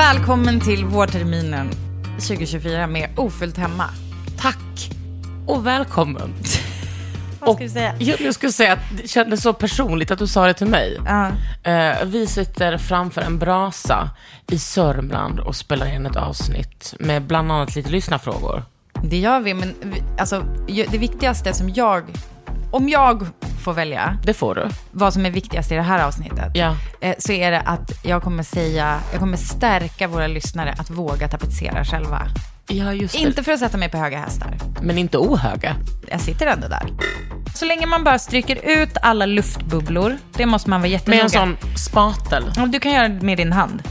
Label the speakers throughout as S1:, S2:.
S1: Välkommen till vårterminen 2024 med Ofullt hemma.
S2: Tack och välkommen.
S1: Vad ska du säga?
S2: Jag, jag skulle säga att det kändes så personligt att du sa det till mig. Eh, vi sitter framför en brasa i Sörmland och spelar in ett avsnitt med bland annat lite lyssnarfrågor.
S1: Det gör vi, men vi, alltså, det viktigaste som jag, om jag får välja
S2: Det får du.
S1: vad som är viktigast i det här avsnittet,
S2: Ja.
S1: eh, så är det att jag kommer säga, jag kommer stärka våra lyssnare att våga tapetsera själva.
S2: Ja, just det.
S1: Inte för att sätta mig på höga hästar.
S2: Men inte ohöga.
S1: Jag sitter ändå där. Så länge man bara stryker ut alla luftbubblor, det måste man vara
S2: Med
S1: jättenoga.
S2: en sån spatel.
S1: Du kan göra det med din hand.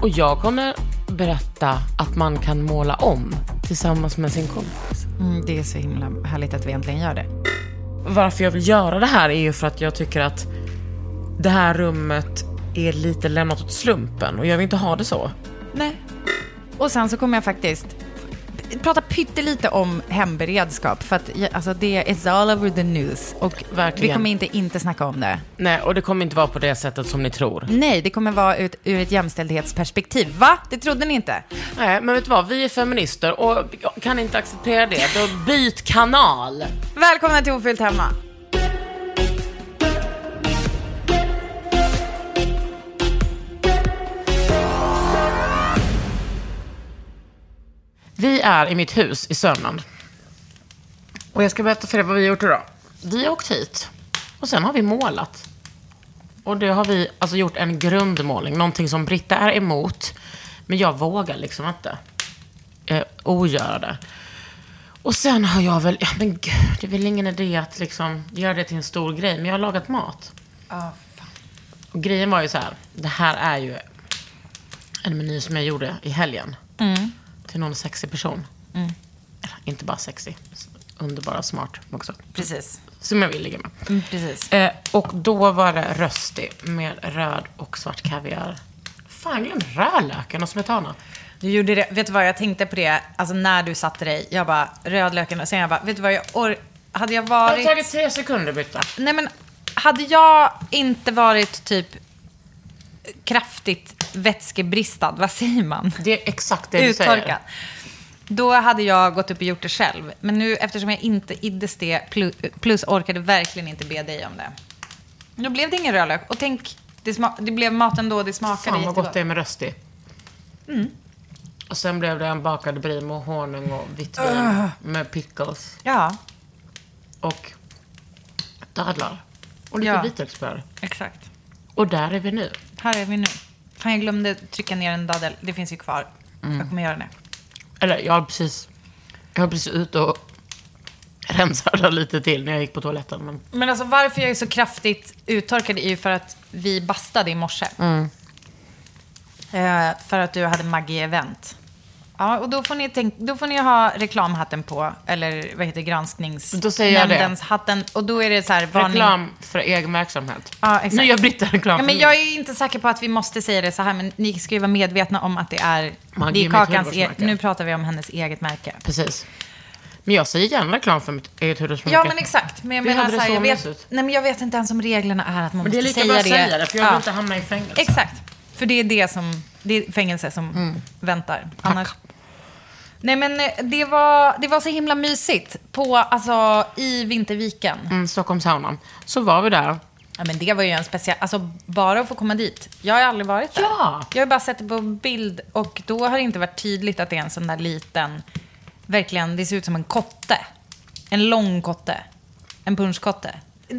S2: Och jag kommer berätta att man kan måla om tillsammans med sin kompis.
S1: Mm, det är så himla härligt att vi äntligen gör det.
S2: Varför jag vill göra det här är ju för att jag tycker att det här rummet är lite lämnat åt slumpen och jag vill inte ha det så.
S1: Nej. Och sen så kommer jag faktiskt prata pyttelite om hemberedskap. För att alltså, det är all over the news. Och
S2: Verkligen.
S1: vi kommer inte inte snacka om det.
S2: Nej, och det kommer inte vara på det sättet som ni tror.
S1: Nej, det kommer vara ut, ur ett jämställdhetsperspektiv. Va? Det trodde ni inte?
S2: Nej, men vet du vad? Vi är feminister och kan inte acceptera det. Då byt kanal.
S1: Välkomna till Ofyllt hemma.
S2: Vi är i mitt hus i Sörmland. Och jag ska berätta för er vad vi har gjort idag. Vi har åkt hit och sen har vi målat. Och det har vi alltså gjort en grundmålning, någonting som Britta är emot. Men jag vågar liksom inte eh, ogöra det. Och sen har jag väl, ja men gud, det är väl ingen idé att liksom göra det till en stor grej. Men jag har lagat mat. Och grejen var ju så här, det här är ju en meny som jag gjorde i helgen. Till någon sexig person. Eller, inte bara sexig, underbara, smart också.
S1: Precis.
S2: Som jag vill ligga med.
S1: Mm, precis.
S2: Eh, och då var det rösti med röd och svart kaviar. Fan, jag glömde rödlöken och smetana.
S1: Du gjorde det. Vet du vad, jag tänkte på det, alltså när du satte dig. Jag bara, rödlöken. Och sen jag bara, vet du vad, jag or- hade jag
S2: Det har
S1: varit...
S2: tagit tre sekunder, Britta.
S1: Nej men, hade jag inte varit typ kraftigt vätskebristad, vad säger man?
S2: Det är exakt det du
S1: Uttorkad.
S2: säger.
S1: Då hade jag gått upp och gjort det själv. Men nu, eftersom jag inte iddes det, plus, orkade verkligen inte be dig om det. Då blev det ingen rödlök. Och tänk, det, det blev mat ändå, det smakade
S2: Fan vad
S1: jättegott.
S2: gott det är med rösti. Och sen blev det en bakad brie med honung och vitt vin med pickles
S1: Ja,
S2: och dadlar. Och lite
S1: Ja.
S2: vitlöksbröd.
S1: exakt.
S2: Och där är vi nu.
S1: Här är vi nu. Fan, jag glömde trycka ner en daddel. Det finns ju kvar. Jag kommer göra det.
S2: Eller jag har precis, jag har precis ut och rensade lite till när jag gick på toaletten. Men
S1: Men alltså varför jag är så kraftigt uttorkad är ju för att vi bastade i morse. Eh, för att du hade Maggie-event. Ja, och då får, ni tänk, då får ni ha reklamhatten på, eller vad heter det,
S2: Då säger jag det.
S1: granskningsnämndens hatten. Och då är det så här, varning.
S2: Reklam för egen verksamhet.
S1: Ja, exakt.
S2: Nu gör Britta reklam
S1: Ja, men jag är inte säker på att vi måste säga det så här, men ni ska ju vara medvetna om att det är, det är kakans, e- nu pratar vi om hennes eget märke.
S2: Precis. Men jag säger gärna reklam för mitt eget hudvårdsmärke.
S1: Ja, men exakt. Men jag
S2: Vi
S1: menar
S2: hade
S1: så här,
S2: det så
S1: jag vet,
S2: mysigt.
S1: nej, men jag vet inte ens om reglerna är att man
S2: Men det är
S1: måste
S2: lika
S1: säga
S2: bra att
S1: det.
S2: säga det, för jag vill inte hamna i fängelse.
S1: Exakt. För det är det som, det är fängelse som
S2: Mm.
S1: väntar. Annars... Nej men eh, det var, det var så himla mysigt på, alltså i Vinterviken.
S2: Mm, Stockholmshaunan. Så var vi där.
S1: Ja men det var ju en speciell, alltså bara att få komma dit. Jag har aldrig varit där.
S2: Ja.
S1: Jag har bara sett det på bild och då har det inte varit tydligt att det är en sån där liten, verkligen, det ser ut som en kotte. En lång kotte. En punschkotte.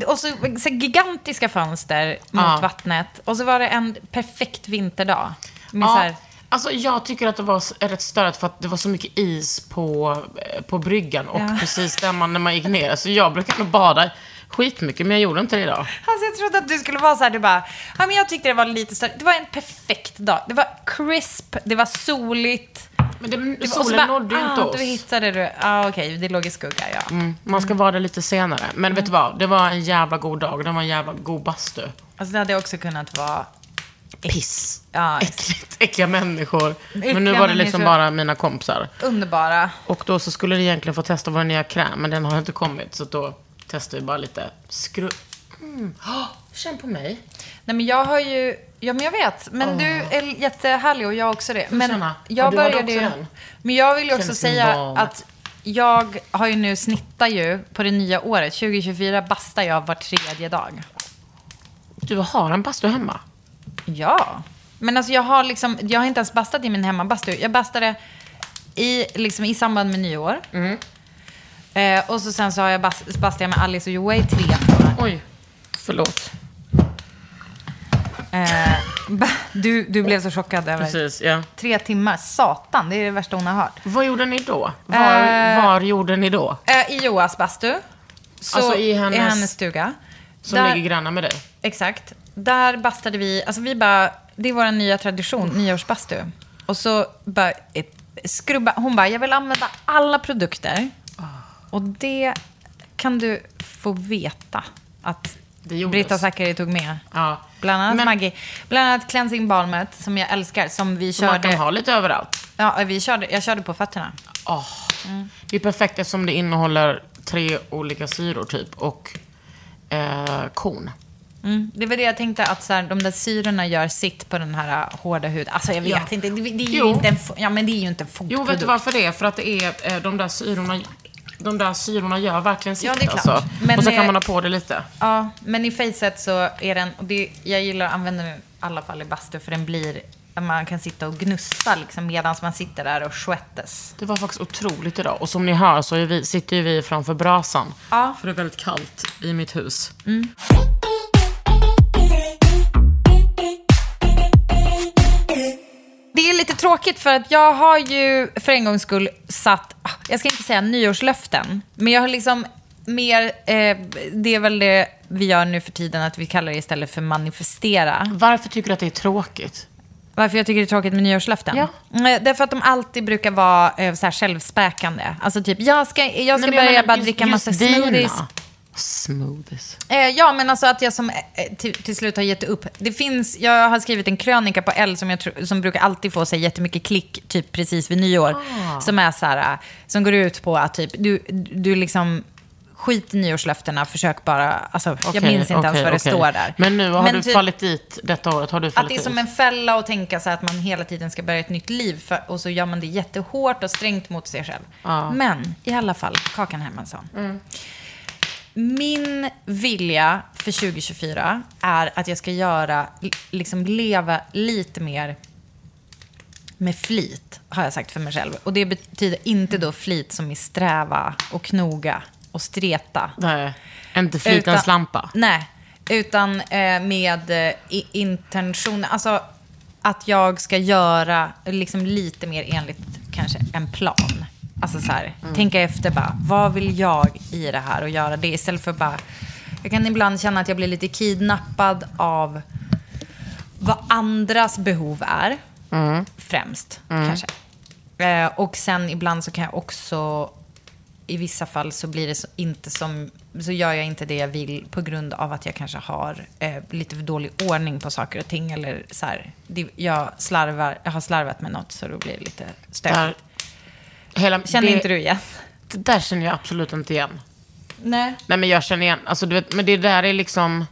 S1: Och så, så gigantiska fönster mot
S2: Ja.
S1: vattnet. Och så var det en perfekt vinterdag. Med så
S2: Ja,
S1: här,
S2: alltså jag tycker att det var rätt störigt för att det var så mycket is på, eh, på bryggan och
S1: Ja.
S2: precis där man, när man gick ner. Så jag brukar nog bada skitmycket, men jag gjorde inte det idag.
S1: Alltså jag trodde att du skulle vara så här, du bara, ja men jag tyckte det var lite större. Det var en perfekt dag. Det var crisp, det var soligt.
S2: Men det,
S1: Det
S2: solen
S1: bara,
S2: nådde ju inte
S1: ah,
S2: oss.
S1: Du hittade. Ja, ah, okej, det låg i skugga, ja.
S2: Mm, man ska vara där lite senare. Men vet du vad? Det var en jävla god dag. Det var en jävla god bastu.
S1: Alltså det hade också kunnat vara...
S2: Piss.
S1: Ja,
S2: Äckligt, äckliga människor.
S1: Äckliga
S2: men nu var det liksom
S1: människor.
S2: bara mina kompisar.
S1: underbara.
S2: Och då så skulle det egentligen få testa vår nya kräm, men den har inte kommit. Så då testar vi bara lite skru... Mm. Oh, känn på mig.
S1: Nej men jag har ju... Ja men jag vet. Men du är jättehärlig och jag också det. Men
S2: känna.
S1: jag
S2: Ja, du
S1: började ju... Men jag vill ju också säga
S2: barn.
S1: att jag har ju nu snittar ju på det nya året. 2024 bastar jag var tredje dag.
S2: Du har en bastu hemma.
S1: Ja. Men alltså jag har liksom, jag har inte ens bastat i min hemmabastu. Jag bastade i, liksom, i samband med nyår.
S2: Mm.
S1: Eh, och så sen så har jag bas, bastat med Alice och Joa i tre timmar.
S2: Oj, förlåt.
S1: Eh, ba- du, du blev så chockad över
S2: Precis, ja.
S1: tre timmar. Satan, det är det värsta hon har hört.
S2: Vad gjorde ni då? Var,
S1: Eh,
S2: var gjorde ni då?
S1: Eh, I Joas bastu. Så,
S2: Alltså i hennes-
S1: stuga.
S2: Som
S1: Där-
S2: ligger grannar med dig?
S1: Exakt. Där bastade vi, alltså vi bara, det är vår nya tradition, nyårsbastu. Och så bara eh, skrubba, hon bara, jag vill använda alla produkter. Och det kan du få veta att. Britta Zackari tog med.
S2: Ja.
S1: Bland annat
S2: Men-
S1: Maggie. Bland annat cleansing balmet som jag älskar, som vi
S2: Som man
S1: körde.
S2: kan ha lite överallt.
S1: Ja, vi körde, jag körde på fötterna.
S2: Åh,
S1: Mm.
S2: Det är perfekt eftersom det innehåller tre olika syror typ och eh, korn.
S1: Mm. Det var det jag tänkte, att så här, de där syrorna gör sitt på den här uh, hårda huden. Alltså jag vet
S2: Ja.
S1: inte, det, det är ju
S2: Jo.
S1: inte en, ja, men det är ju inte en.
S2: Jo, vet du varför det är? För att det är eh, de där syrorna de där syrorna gör verkligen sitt
S1: Ja, det är klart.
S2: alltså.
S1: Men,
S2: och så kan
S1: eh,
S2: man ha på det lite.
S1: Ja, men i facet så är den, och det, jag gillar att använda den i alla fall i bastu, för den blir, man kan sitta och gnussa liksom medan man sitter där och sweatas.
S2: Det var faktiskt otroligt idag. Och som ni hör så vi, sitter ju vi framför brasan.
S1: Ja.
S2: För det är väldigt kallt i mitt hus.
S1: Det tråkigt för att jag har ju för en gångs skull satt, ah, jag ska inte säga nyårslöften, men jag har liksom mer, eh, det är väl det vi gör nu för tiden, att vi kallar det istället för manifestera.
S2: Varför tycker du att det är tråkigt?
S1: Varför jag tycker det är tråkigt med nyårslöften?
S2: Ja.
S1: Mm, Därför att de alltid brukar vara eh, så här självspäkande. Alltså typ, jag ska, jag ska
S2: Nej, men jag
S1: börja
S2: menar
S1: bara
S2: just-
S1: dricka massa
S2: just dina.
S1: smoothies.
S2: Smoothies.
S1: Eh, ja, men alltså att jag som eh, till, till slut har gett upp. Det finns, jag har skrivit en krönika på L som, jag tror, som brukar alltid få sig jättemycket klick, typ precis vid nyår.
S2: Ah.
S1: Som är så här, eh, som går ut på att typ, du, du liksom, skit i nyårslöftena, försök bara, alltså jag
S2: Okej,
S1: minns inte ens
S2: okej,
S1: vad det står där.
S2: Men nu har
S1: Men
S2: du
S1: typ-
S2: fallit dit detta året. Har du
S1: Att
S2: fallit
S1: det är
S2: dit?
S1: som en fälla att tänka sig att man hela tiden ska börja ett nytt liv. För, och så gör man det jättehårt och strängt mot sig själv. Men i alla fall, Kakan Hermansson. Min vilja för 2024 är att jag ska göra, liksom leva lite mer med flit, har jag sagt för mig själv. Och det betyder inte då flit som i sträva och knoga och streta.
S2: Nej, inte flitens
S1: Utan-
S2: lampa.
S1: Nej, utan eh, med eh, intention. Alltså att jag ska göra liksom lite mer enligt kanske en plan. Alltså så här, tänka efter bara, vad vill jag i det här och göra det istället för bara, jag kan ibland känna att jag blir lite kidnappad av vad andras behov är, främst kanske. Eh, och sen ibland så kan jag också, i vissa fall så blir det så, inte som, så gör jag inte det jag vill på grund av att jag kanske har eh, lite för dålig ordning på saker och ting. Eller så här, det, jag, slarvar, jag har slarvat med något så då blir det lite stökigt.
S2: Hela,
S1: Känner
S2: det,
S1: inte du igen?
S2: Det där känner jag absolut inte igen.
S1: Nej.
S2: Nej, men jag känner igen. Alltså, du vet, men det där är liksom...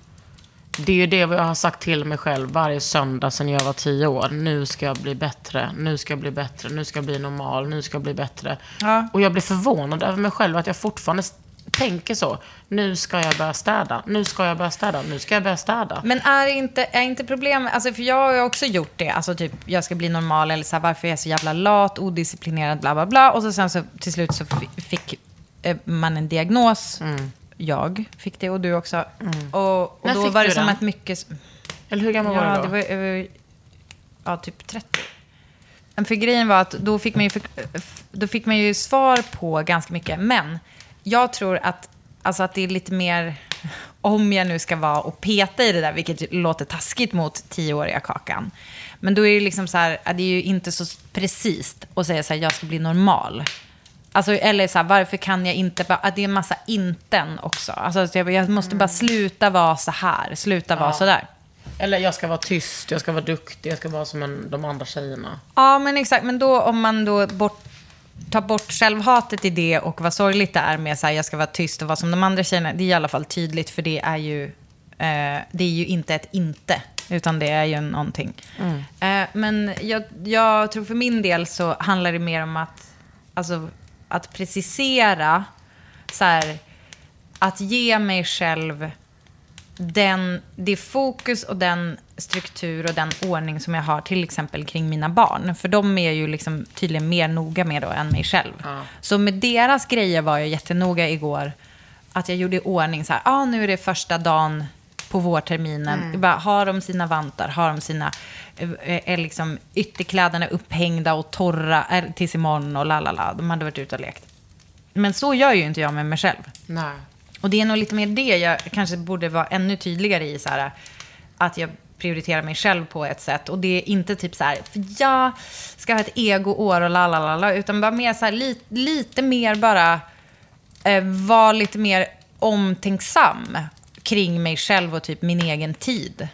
S2: Det är ju det jag har sagt till mig själv varje söndag sedan jag var tio år. Nu ska jag bli bättre, nu ska jag bli bättre, nu ska jag bli normal, nu ska jag bli bättre.
S1: Ja.
S2: Och jag blir förvånad över mig själv att jag fortfarande tänker så. Nu ska jag börja städa, nu ska jag börja städa, nu ska jag börja städa.
S1: Men är inte, är inte problemet, alltså för jag har också gjort det, alltså typ jag ska bli normal eller så här, varför är jag så jävla lat, odisciplinerad, bla bla bla. Och så sen så till slut så fi- fick eh, man en diagnos. Jag fick det och du också. Och, och
S2: När
S1: då
S2: fick
S1: var det
S2: du
S1: som
S2: den?
S1: att mycket...
S2: Eller hur gammal var
S1: Ja,
S2: du då?
S1: det var eh, ja, typ 30. Men för grejen var att då fick, man ju då fick man ju svar på ganska mycket. Men jag tror att, alltså att det är lite mer, om jag nu ska vara och peta i det där, vilket låter taskigt mot tioåriga Kakan. Men då är det liksom så här, det är ju inte så precis att säga så här, jag ska bli normal. Alltså, eller så här, varför kan jag inte bara... Det är en massa inten också. Alltså, så jag, jag måste bara sluta vara så här, sluta vara så där.
S2: Eller jag ska vara tyst, jag ska vara duktig, jag ska vara som en, de andra tjejerna.
S1: Ja, men exakt. Men då om man då bort, tar bort självhatet i det och vad sorgligt det är med så här, jag ska vara tyst och vara som de andra tjejerna. Det är i alla fall tydligt, för det är ju, eh, det är ju inte ett inte, utan det är ju någonting. Eh, men jag, jag tror för min del så handlar det mer om att, alltså, att precisera, så här, att ge mig själv den, det fokus och den struktur och den ordning som jag har till exempel kring mina barn. För de är ju liksom tydligen mer noga med då än mig själv. Så med deras grejer var jag jättenoga igår. Att jag gjorde i ordning så här, ah, nu är det första dagen på vårterminen. Jag Bara, har de sina vantar, har de sina, eh, är liksom ytterkläderna upphängda och torra är, tills imorgon och la la la. De hade varit ute och lekt. Men så gör ju inte jag med mig själv.
S2: Nej.
S1: Och det är nog lite mer det jag kanske borde vara ännu tydligare i. Så här, att jag prioriterar mig själv på ett sätt. Och det är inte typ så här, för jag ska ha ett egoår och la la la la. Utan bara mer så här, li, lite mer bara eh, vara lite mer omtänksam kring mig själv och typ min egen tid.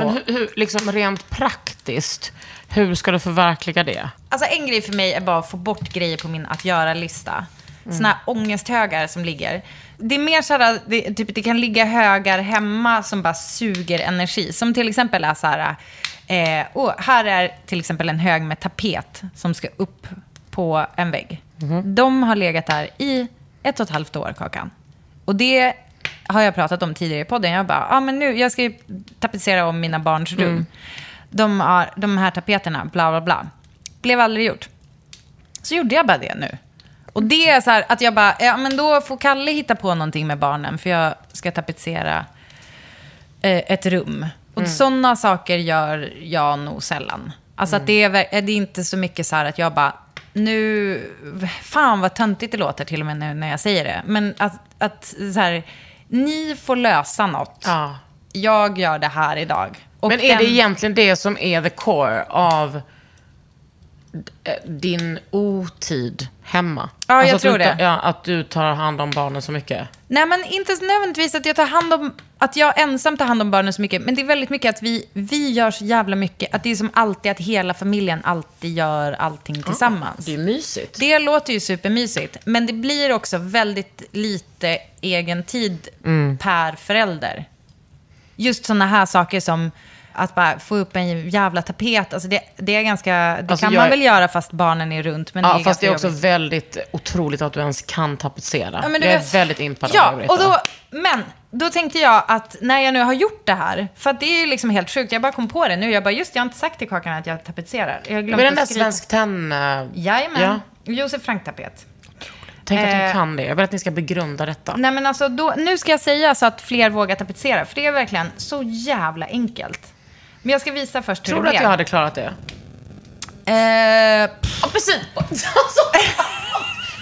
S2: Men hur, hur, liksom rent praktiskt, hur ska du förverkliga det?
S1: Alltså en grej för mig är bara att få bort grejer på min att göra-lista. Såna här ångesthögar som ligger. Det är mer så här, det, typ, det kan ligga högar hemma som bara suger energi. Som till exempel är så här, eh, oh, här är till exempel en hög med tapet som ska upp på en vägg. De har legat där i ett och ett halvt år, Kakan. Och det har jag pratat om tidigare i podden. Jag bara, ah, men nu, jag ska tapetsera om mina barns rum. De, har, de här tapeterna, bla bla bla. Blev aldrig gjort. Så gjorde jag bara det nu. Och det är så här att jag bara, ja men då får Kalle hitta på någonting med barnen för jag ska tapetsera eh, ett rum. Och sådana saker gör jag nog sällan. Alltså att det är, det är inte så mycket så här att jag bara, nu, fan vad töntigt det låter till och med nu när jag säger det. Men att, att så här, ni får lösa något.
S2: Ja.
S1: Jag gör det här idag. Och
S2: Men är det
S1: den-
S2: egentligen det som är the core av eh, din otid hemma?
S1: Ja, jag
S2: att
S1: tror
S2: du,
S1: det.
S2: Ja, att du tar hand om barnen så mycket?
S1: Nej, men inte nödvändigtvis att jag tar hand om, att jag ensam tar hand om barnen så mycket. Men det är väldigt mycket att vi, vi gör så jävla mycket. Att det är som alltid att hela familjen alltid gör allting tillsammans.
S2: Det är mysigt.
S1: Det låter ju supermysigt, men det blir också väldigt lite egen tid
S2: Mm.
S1: per förälder. Just sådana här saker som att bara få upp en jävla tapet. Alltså det, det är ganska, det
S2: Alltså
S1: kan man
S2: är-
S1: väl göra fast barnen är runt. Men det
S2: Ja,
S1: är
S2: fast det är också
S1: jobbigt.
S2: väldigt otroligt att du ens kan tapetsera.
S1: Ja, men du
S2: jag är
S1: vet-
S2: väldigt impad
S1: Ja,
S2: det,
S1: och då, men då tänkte jag att när jag nu har gjort det här, för att det är ju liksom helt sjukt, jag bara kom på det nu, jag bara just jag har inte sagt till Kakan att jag tapetserar. Jag har glömt
S2: Men den där. Svensk Tenn... eh,
S1: Jajamän,
S2: Ja.
S1: Josef Frank-tapet.
S2: Tänk att
S1: Eh,
S2: hon kan det. Jag vill att ni ska begrunda detta.
S1: Nej men alltså, då, nu ska jag säga så att fler vågar tapetsera, för det är verkligen så jävla enkelt. Men jag ska visa först hur
S2: Tror
S1: det
S2: du att
S1: blev.
S2: jag hade klarat det?
S1: Eh,
S2: Apelsin!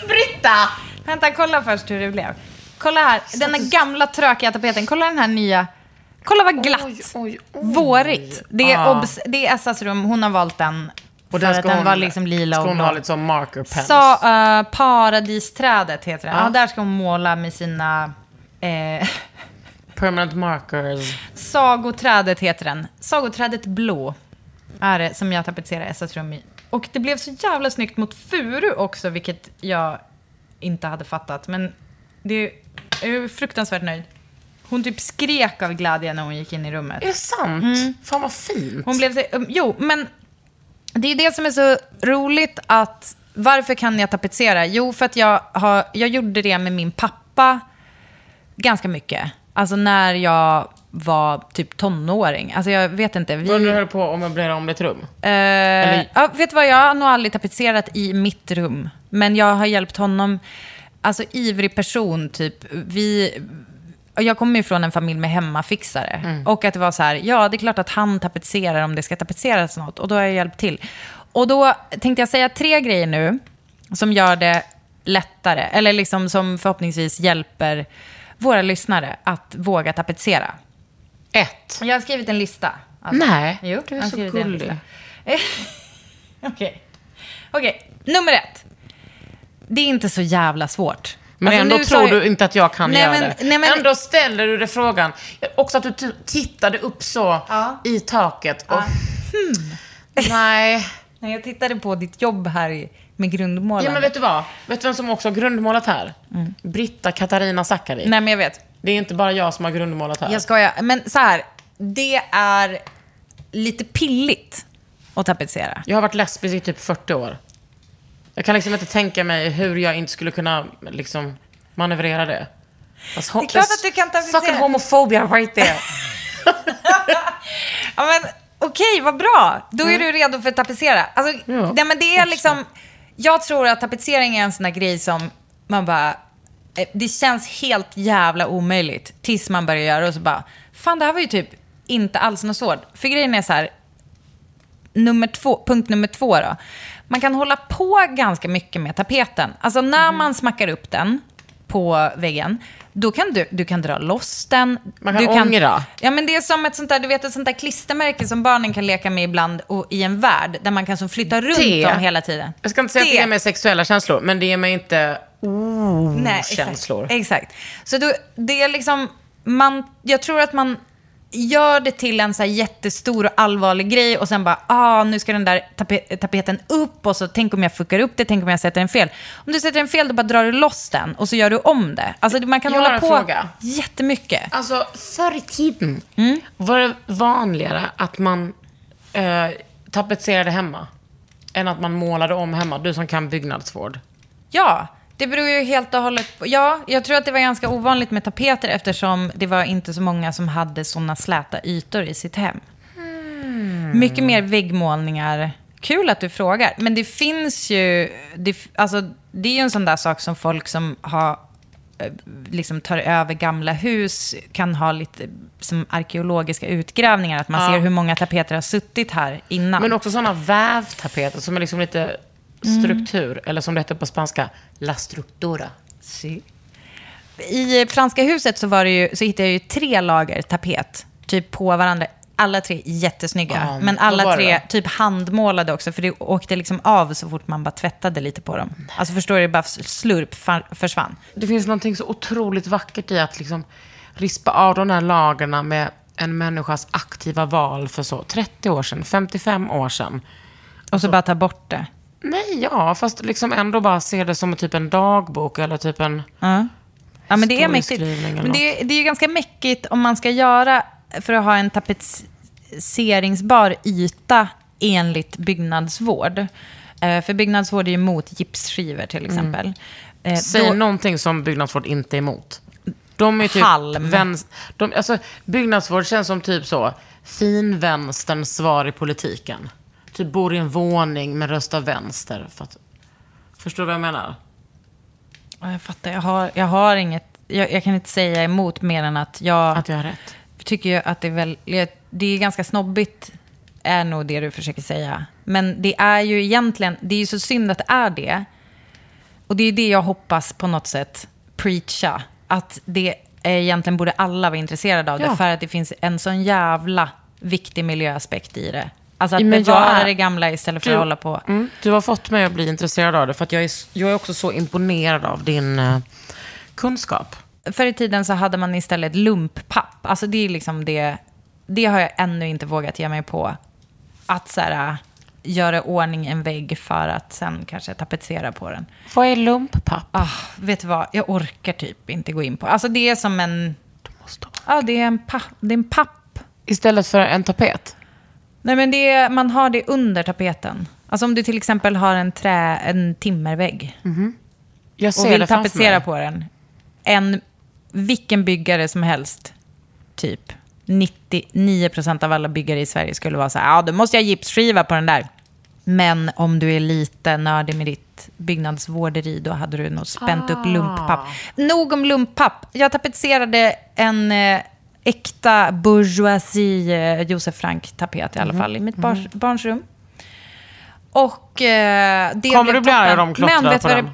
S2: Britta!
S1: vänta, kolla först hur det blev. Kolla här, den här gamla trökiga tapeten, kolla den här nya. Kolla vad glatt.
S2: Oj, oj, oj.
S1: Vårigt. Det är,
S2: Ah.
S1: obs, det är Essas rum, hon har valt den.
S2: Och
S1: att
S2: ska
S1: den
S2: hon-
S1: var liksom lila och
S2: Ska hon
S1: blå.
S2: ha lite som marker pens?
S1: Sa, eh, paradisträdet heter det. Ja.
S2: Ja.
S1: där ska hon måla med sina... Eh,
S2: Permanent markers.
S1: sagoträdet heter den. Sagoträdet blå är det som jag tapetserar Essas rum i. Och det blev så jävla snyggt mot furu också, vilket jag inte hade fattat. Men det jag är fruktansvärt nöjd. Hon typ skrek av glädje när hon gick in i rummet.
S2: Är det sant? Fan vad fint.
S1: Mm. Hon blev så, um, jo, men det är det som är så roligt att... Varför kan jag tapetsera? Jo, för att jag, har, jag gjorde det med min pappa ganska mycket. Alltså när jag var typ tonåring. Alltså jag vet inte. Vi,
S2: Var du höll på att möblera om ditt rum?
S1: Eh, ja, vet du vad, jag har nog aldrig tapetserat i mitt rum. Men jag har hjälpt honom, alltså ivrig person, typ. Vi, jag kommer ju från en familj med hemmafixare. Och att det var så här, ja det är klart att han tapetserar om det ska tapetseras något. Och då har jag hjälpt till. Och då tänkte jag säga tre grejer nu som gör det lättare, eller liksom som förhoppningsvis hjälper våra lyssnare att våga tapetsera.
S2: Ett.
S1: Jag har skrivit en lista. Alltså.
S2: Nej,
S1: Jo,
S2: du är så gullig.
S1: Okej. Okej, nummer ett. Det är inte så jävla svårt.
S2: Men
S1: Alltså,
S2: ändå tror
S1: jag-
S2: du inte att jag kan
S1: Nej,
S2: göra
S1: men-
S2: det.
S1: nej, men-
S2: Ändå ställer du dig frågan. Också att du tittade upp så
S1: Ja.
S2: i taket. Och, hmm. Nej.
S1: Nej, jag tittade på ditt jobb här i- med grundmålande.
S2: Ja, men vet du vad? Vet du vem som också har grundmålat här? Britta Katarina Zackari.
S1: Nej, men jag vet.
S2: Det är inte bara jag som har grundmålat här.
S1: Jag skojar. Men så här, det är lite pilligt att tapetsera.
S2: Jag har varit lesbisk i typ 40 år. Jag kan liksom inte tänka mig hur jag inte skulle kunna liksom manövrera det. Alltså,
S1: Det är klart att du kan tapetsera.
S2: Fucking homophobia right there.
S1: Ja, men okej, vad bra. Då är du redo för att tapetsera. Alltså,
S2: Ja,
S1: nej, men det är liksom... Jag tror att tapetsering är en sån där grej som man bara... eh, Det känns helt jävla omöjligt tills man börjar göra och så bara... Fan, det här var ju typ inte alls något svårt. För grejen är så här... Nummer två, punkt nummer två då. Man kan hålla på ganska mycket med tapeten. Alltså när
S2: Mhm.
S1: man smackar upp den på väggen, då kan du, du kan dra loss den.
S2: Man kan
S1: du
S2: ångra.
S1: Ja, men det är som ett sånt där, du vet, ett sånt där klistermärke som barnen kan leka med ibland och, i en värld där man kan som flytta runt
S2: Det-
S1: dem hela tiden.
S2: Jag ska inte säga att det ger mig sexuella känslor, men det ger mig inte
S1: Nej, exakt.
S2: känslor.
S1: Exakt. Så då, det är liksom, man, jag tror att man gör det till en så jättestor och allvarlig grej och sen bara, ah, nu ska den där tape- tapeten upp och så tänk om jag fuckar upp det, tänk om jag sätter den fel. Om du sätter den fel, då bara drar du loss den och så gör du om det. Alltså man kan
S2: Jag
S1: hålla på
S2: fråga.
S1: jättemycket.
S2: Alltså, förr i tiden
S1: Mm.
S2: var det vanligare att man eh, tapetserade hemma än att man målade om hemma. Du som kan byggnadsvård.
S1: Ja, det beror ju helt och hållet på... Ja, jag tror att det var ganska ovanligt med tapeter eftersom det var inte så många som hade sådana släta ytor i sitt hem. Mycket mer väggmålningar. Kul att du frågar. Men det finns ju... Det, alltså, det är ju en sån där sak som folk som har eh, liksom tar över gamla hus kan ha lite som arkeologiska utgrävningar. Att man
S2: Ja.
S1: ser hur många tapeter har suttit här innan.
S2: Men också sådana vävtapeter som är liksom lite struktur. Eller som det heter på spanska, la structura.
S1: Si. I franska huset så, var det ju, så hittade jag ju tre lager tapet, typ på varandra. Alla tre jättesnygga,
S2: Ja,
S1: men alla
S2: det
S1: tre typ handmålade också, för det åkte liksom av så fort man bara tvättade lite på dem. Alltså förstår du, det bara slurp försvann.
S2: Det finns någonting så otroligt vackert i att liksom rispa av de här lagerna med en människas aktiva val för så 30 år sedan, 55 år sedan.
S1: Och så bara ta bort det.
S2: Nej, ja, fast liksom ändå bara se det som typ en dagbok eller typ en...
S1: Ja, ja men det är mäktigt. Men det, är- det är ju ganska mäckigt om man ska göra, för att ha en tapetseringsbar yta enligt byggnadsvård. Eh, för byggnadsvård är ju emot gipsskivor till exempel. Eh,
S2: Säg
S1: då-
S2: någonting som byggnadsvård inte är emot. De är typ
S1: Halm.
S2: Väns, de, alltså, byggnadsvård känns som typ så, finvänsterns svar i politiken. Typ bor i en våning men röstar vänster. För att, förstår du vad jag menar?
S1: Ja, Jag fattar, jag har, jag har inget, jag, jag kan inte säga emot mer än att jag
S2: Att jag har rätt.
S1: tycker ju att det är väl, det är ganska snobbigt, är nog det du försöker säga. Men det är ju egentligen, det är ju så synd att det är det. Och det är det jag hoppas på något sätt preacha. Att det är egentligen borde alla vara intresserade av det.
S2: Ja.
S1: För att det finns en sån jävla viktig miljöaspekt i det. Alltså att
S2: men jag
S1: bevara
S2: är-
S1: det gamla istället för att hålla på.
S2: Mm, du har fått mig att bli intresserad av det, för att jag är, jag är också så imponerad av din eh, kunskap.
S1: Förr i tiden så hade man istället lumppapp. Alltså det är liksom det, det har jag ännu inte vågat ge mig på. Att så här, göra i ordning en vägg för att sen kanske tapetsera på den.
S2: Vad är lumppapp?
S1: Ah, vet du vad, jag orkar typ inte gå in på. Alltså det är som en, ja det är en, pa, det är en papp.
S2: Istället för en tapet?
S1: Nej men det man har det under tapeten. Alltså om du till exempel har en trä, en timmervägg.
S2: Jag
S1: och
S2: ser
S1: vill
S2: det framför
S1: tapetsera på den. En, vilken byggare som helst, typ 99% av alla byggare i Sverige skulle vara så här, ja då måste jag gipsskiva på den där. Men om du är lite nördig med ditt byggnadsvårderi, då hade du nog spänt upp lumppapp. Nog om lumppapp. Jag tapetserade en eh, äkta bourgeoisie eh, Josef Frank-tapet i alla fall i mitt bars, barns rum. Och eh, det
S2: Kommer du bli arg om de klottrar på den?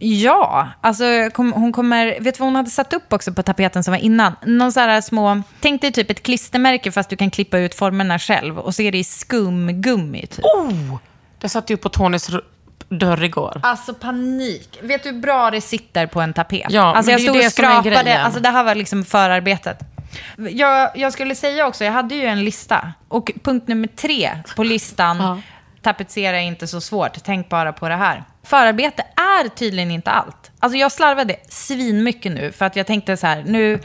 S1: Ja, alltså kom, hon kommer... Vet du vad hon hade satt upp också på tapeten som var innan? Någon så här små... Tänk dig typ ett klistermärke fast du kan klippa ut formerna själv och så är det i skumgummi typ.
S2: Oh! Det satt ju på Tonys r- dörr igår.
S1: Alltså panik. Vet du hur bra det sitter på en tapet?
S2: Ja,
S1: alltså
S2: men
S1: jag
S2: det är
S1: stod och
S2: det som är
S1: skrapade.
S2: grejen.
S1: Alltså det här var liksom förarbetet. Jag, jag skulle säga också, jag hade ju en lista. Och punkt nummer tre på listan, tapetsera är inte så svårt, tänk bara på det här. Förarbete är tydligen inte allt. Alltså jag slarvade svinmycket nu, för att jag tänkte så här, nu,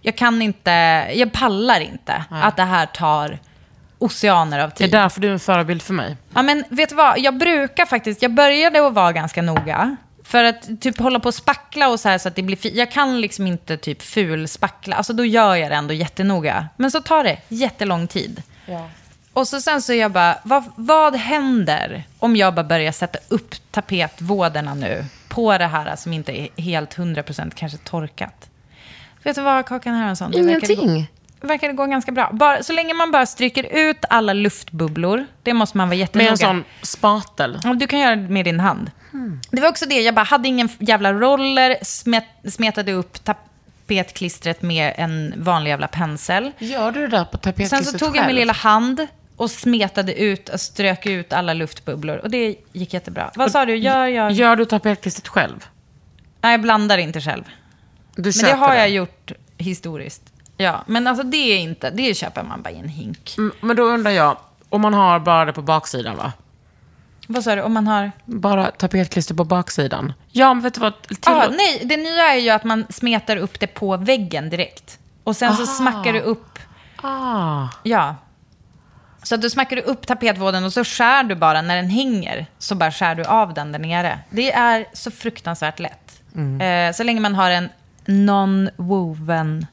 S1: jag kan inte, jag pallar inte att det här tar oceaner av
S2: Det är
S1: tid.
S2: därför du är en förebild för mig.
S1: Ja, men vet du vad? Jag brukar faktiskt, jag började att vara ganska noga. För att typ hålla på och spackla och så här så att det blir fint. Jag kan liksom inte typ ful spackla. Alltså då gör jag det ändå jättenoga. Men så tar det jättelång tid. Och så sen så är jag bara, vad, vad händer om jag bara börjar sätta upp tapetvåderna nu på det här som inte är helt 100% kanske torkat? Vet du vad, Kakan Hermansson?
S2: Ingenting.
S1: Verkar det gå ganska bra. Bara, så länge man bara stryker ut alla luftbubblor, det måste man vara
S2: Med
S1: jättenoga.
S2: en sån spatel.
S1: Du kan göra det med din hand. Det var också det, jag bara hade ingen jävla roller, smet, smetade upp tapetklistret med en vanlig jävla pensel.
S2: Gör du det där på
S1: Sen
S2: tapetklistret
S1: så tog jag min lilla hand och smetade ut och strök ut alla luftbubblor. Och det gick jättebra. Vad sa du? Gör jag?
S2: Gör du tapetklistret själv?
S1: Nej, jag blandar inte själv.
S2: Du
S1: Men det har jag gjort historiskt. Ja, men alltså det är inte, det köper man bara i en hink.
S2: Mm, Men då undrar jag, om man har bara det på baksidan va?
S1: Vad sa du? Om man har...
S2: Bara tapetklister på baksidan. Ja, men vet du vad?
S1: Ah, nej, det nya är ju att man smetar upp det på väggen direkt. Och sen så smackar du upp
S2: Ah.
S1: Ja. Så att du smackar du upp tapetvåden och så skär du bara när den hänger. Så bara skär du av den där nere. Det är så fruktansvärt lätt.
S2: Mm.
S1: Eh, så länge man har en non-woven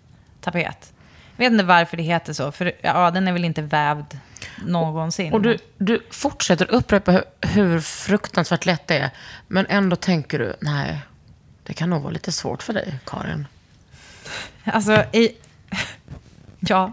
S1: tapet. Jag vet inte varför det heter så. För ja, den är väl inte vävd någonsin.
S2: Och du, du fortsätter upprepa hur, hur fruktansvärt lätt det är. Men ändå tänker du, nej, det kan nog vara lite svårt för dig, Karin.
S1: Alltså, i... ja.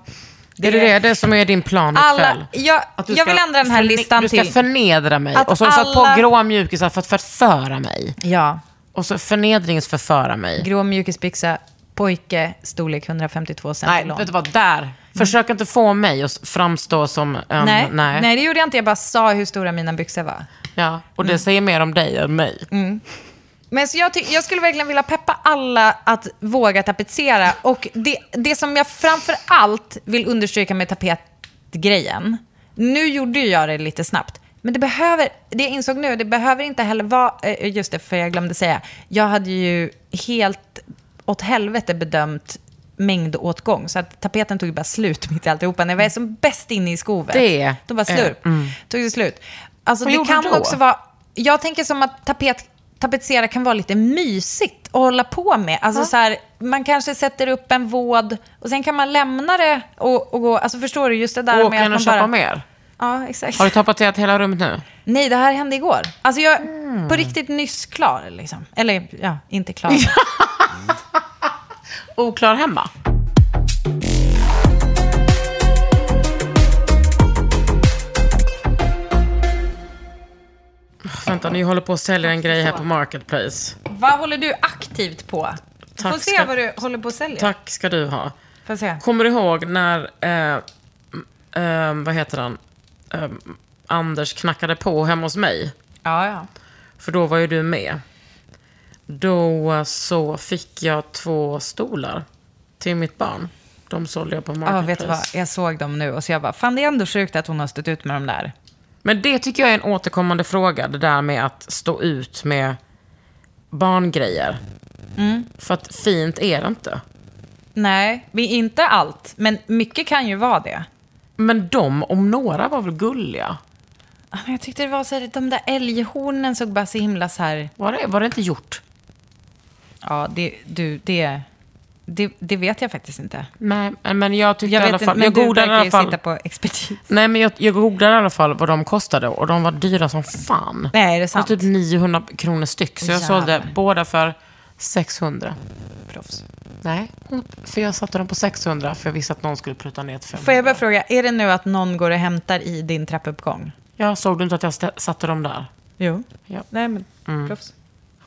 S2: är det det, det som är din plan
S1: Alla,
S2: ikväll?
S1: jag,
S2: Att du
S1: jag vill ändra den här listan
S2: Du ska
S1: till...
S2: förnedra mig.
S1: Att
S2: och så har du satt på gråa mjukisar för att förföra mig.
S1: Ja.
S2: Och så förnedringsförföra mig.
S1: Grå mjukisbyxa, pojke, storlek 152 cm
S2: Nej,
S1: lång.
S2: vet du vad? Där. Försök inte få mig att framstå som en...
S1: nej,
S2: nej.
S1: nej. det gjorde jag inte. Jag bara sa hur stora mina byxor var.
S2: Ja, och det säger mer om dig än mig.
S1: Men så jag, jag skulle verkligen vilja peppa alla att våga tapetsera. Och det, det som jag framför allt vill understryka med tapetgrejen. Nu gjorde jag det lite snabbt. Men det behöver, det jag insåg nu, det behöver inte heller vara, eh, just det, för jag glömde säga. Jag hade ju helt åt helvete bedömt mängdåtgång. Så att tapeten tog bara slut mitt i alltihopa. När jag var som bäst inne i skovet.
S2: Det
S1: Då bara
S2: är-
S1: slurp. Tog det slut. Alltså
S2: Vad
S1: det kan
S2: då?
S1: också vara... Jag tänker som att tapet, tapetsera kan vara lite mysigt att hålla på med. Alltså så här, man kanske sätter upp en våd och sen kan man lämna det och, och gå. Alltså förstår du, just det där
S2: Åka
S1: med att
S2: och
S1: man
S2: köpa
S1: bara...
S2: mer.
S1: Ja, exakt.
S2: Har du tapeterat hela rummet nu?
S1: Nej, det här hände igår. Alltså jag är
S2: Mm.
S1: på riktigt nyss klar liksom. Eller ja, inte klar.
S2: Oklar hemma? Vänta, ni håller på att sälja en grej här på Marketplace.
S1: vad håller du aktivt på?
S2: Tack
S1: Får se
S2: ska-
S1: vad du håller på att sälja.
S2: Tack ska du ha.
S1: Får se.
S2: Kommer du ihåg när, eh, eh, vad heter han, ehm, Anders knackade på hemma hos mig.
S1: Ja, ja.
S2: För då var ju du med. Då så fick jag två stolar till mitt barn. De sålde jag på
S1: Ja,
S2: Marketplace.
S1: vet du vad? Jag såg dem nu och så jag bara, fan det är ändå sjukt att hon har stått ut med dem där.
S2: Men det tycker jag är en återkommande fråga. Det där med att stå ut med barngrejer.
S1: Mm.
S2: För att fint är det inte.
S1: Nej, vi inte allt, men mycket kan ju vara det.
S2: Men de, om några, var väl gulliga?
S1: Ja, Jag tyckte det var så här, de där älghornen såg bara så himla så här,
S2: Var det, var det inte gjort?
S1: Ja, det, du, det, det, det vet jag faktiskt inte.
S2: Nej, men jag tyckte
S1: Jag
S2: i alla
S1: inte,
S2: fall...
S1: men
S2: Jag
S1: du verkar ju
S2: fall...
S1: sitta på expertis.
S2: Nej, men jag, jag googlade i alla fall vad de kostade och de var dyra som fan.
S1: Nej, är det sant?
S2: Kostade typ 900 kronor styck. Så jag sålde
S1: Jävlar.
S2: båda för 600.
S1: Proffs.
S2: Nej, för jag satte dem på 600 för jag visste att någon skulle prutta ner till 500.
S1: Får jag bara fråga, är det nu att någon går och hämtar i din trappuppgång?
S2: Jag såg du inte att jag satte dem där?
S1: Jo.
S2: Ja.
S1: Nej, men
S2: Mm.
S1: proffs.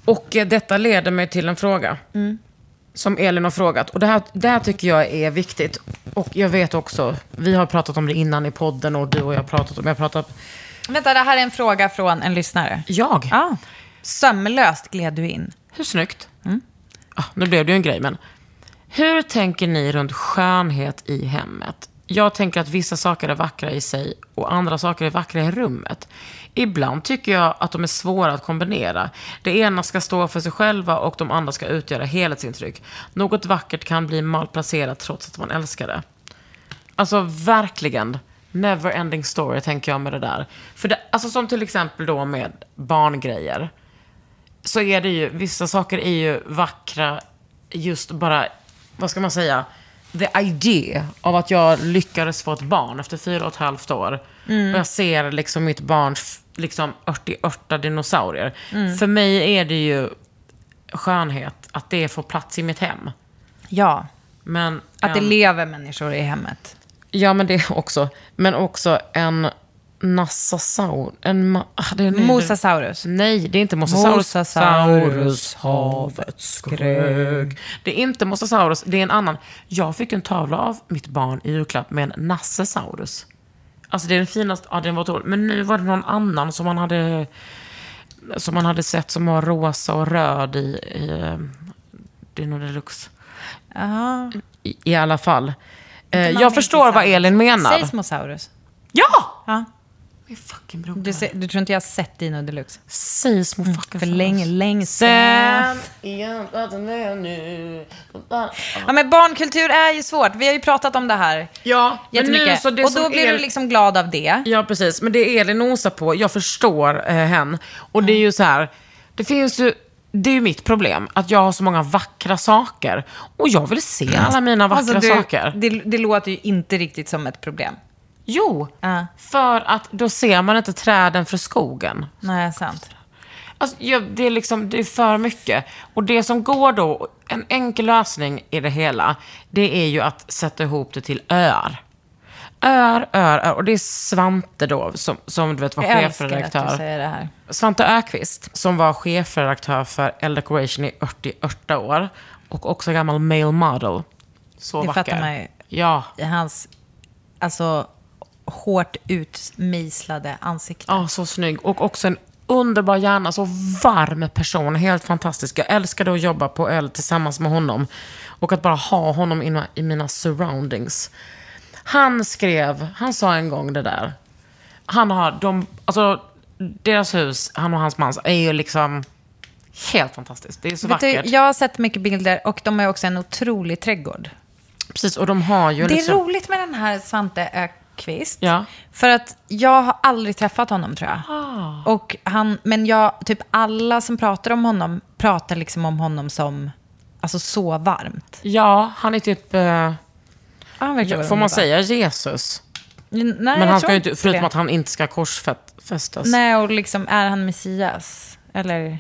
S2: Och eh, detta leder mig till en fråga. Som Elin har frågat. Och det här, det här tycker jag är viktigt. Och jag vet också, vi har pratat om det innan i podden och du och jag har pratat om, jag pratat...
S1: Vänta, det här är en fråga från en lyssnare.
S2: Jag?
S1: Ja. Sömlöst gled du in.
S2: Hur snyggt? Ah, nu blev det ju en grej, men... Hur tänker ni runt skönhet i hemmet? Jag tänker att vissa saker är vackra i sig och andra saker är vackra i rummet. Ibland tycker jag att de är svåra att kombinera. Det ena ska stå för sig själva och de andra ska utgöra helhetsintryck. Något vackert kan bli malplacerat trots att man älskar det. Alltså verkligen. Never ending story tänker jag med det där. För det, alltså som till exempel då med barngrejer. Så är det ju, vissa saker är ju vackra just bara, vad ska man säga? The idea av att jag lyckades få ett barn efter fyra och ett halvt år. Och jag ser liksom mitt barns liksom 80 dinosaurier. För mig är det ju skönhet att det får plats i mitt hem.
S1: Ja.
S2: Men
S1: Att det
S2: en-
S1: lever människor i hemmet.
S2: Ja, men det också. Men också en Nassasaur. En ah, det är
S1: Mosasaurus.
S2: Nej, det är inte Mosasaurus.
S1: Mosasaurus,
S2: havets skrök. Det är inte Mosasaurus, det är en annan. Jag fick en tavla av mitt barn i julklapp med en Nassesaurus. Alltså det är den finaste, ja den var otrolig. Men nu var det någon annan som man hade, som man hade sett som var rosa och röd i, i eh, Dino Deluxe.
S1: Ja.
S2: I, I alla fall. Eh, jag förstår vad. Elin menar.
S1: Seismosaurus.
S2: Ja!
S1: Ja.
S2: Min fucking broder.
S1: Du, du tror inte jag har sett Dino Deluxe?
S2: Säg små fucking
S1: För
S2: fans.
S1: länge, länge.
S2: Sen.
S1: Ja, men barnkultur är ju svårt. Vi har ju pratat om det här
S2: Ja, men nu
S1: jättemycket.
S2: så det
S1: och då blir
S2: El-
S1: du liksom glad av det.
S2: Ja, precis. Men det Elin nosar på, jag förstår eh, hen. Och det är ju så här, det finns ju, det är ju mitt problem, att jag har så många vackra saker. Och jag vill se alla mina vackra
S1: Alltså, du,
S2: saker.
S1: Det, det låter ju inte riktigt som ett problem.
S2: Jo,
S1: Ja.
S2: för att då ser man inte träden för skogen.
S1: Nej, sant.
S2: Alltså, ja, det, är liksom, det är för mycket. Och det som går då, en enkel lösning i det hela, det är ju att sätta ihop det till öar. Öar, öar, öar. Och det är Svante då, som, som du vet var
S1: Jag
S2: chefredaktör.
S1: säger det här.
S2: Svante Ökvist, som var chefredaktör för Elle Decoration i 48 år. Och också gammal male model. Så
S1: Det
S2: vacker.
S1: fattar man ju.
S2: Ja,
S1: I hans, alltså, hårt utmejslade ansikte.
S2: Ja, så snygg. Och också en underbar hjärna, så varm person. Helt fantastisk. Jag älskade att jobba på L tillsammans med honom. Och att bara ha honom i mina, surroundings. Han skrev, han sa en gång det där. Han har, de, alltså deras hus, han och hans mans, är ju liksom helt fantastiskt. Det är så
S1: Vet du,
S2: vackert.
S1: jag har sett mycket bilder och de har också en otrolig trädgård.
S2: Precis, och de har ju
S1: Det är
S2: liksom...
S1: roligt med den här Svante Ökvist.
S2: Ja.
S1: För att jag har aldrig träffat honom tror jag.
S2: Ah.
S1: Och han, men jag, typ alla som pratar om honom pratar liksom om honom som, alltså så varmt.
S2: Ja, han är typ, eh,
S1: Ja, han verkar
S2: får man säga Jesus?
S1: Nej,
S2: Men han ska ju inte, förutom
S1: det.
S2: att han inte ska korsfästas.
S1: Nej, och liksom, är han Messias? Eller?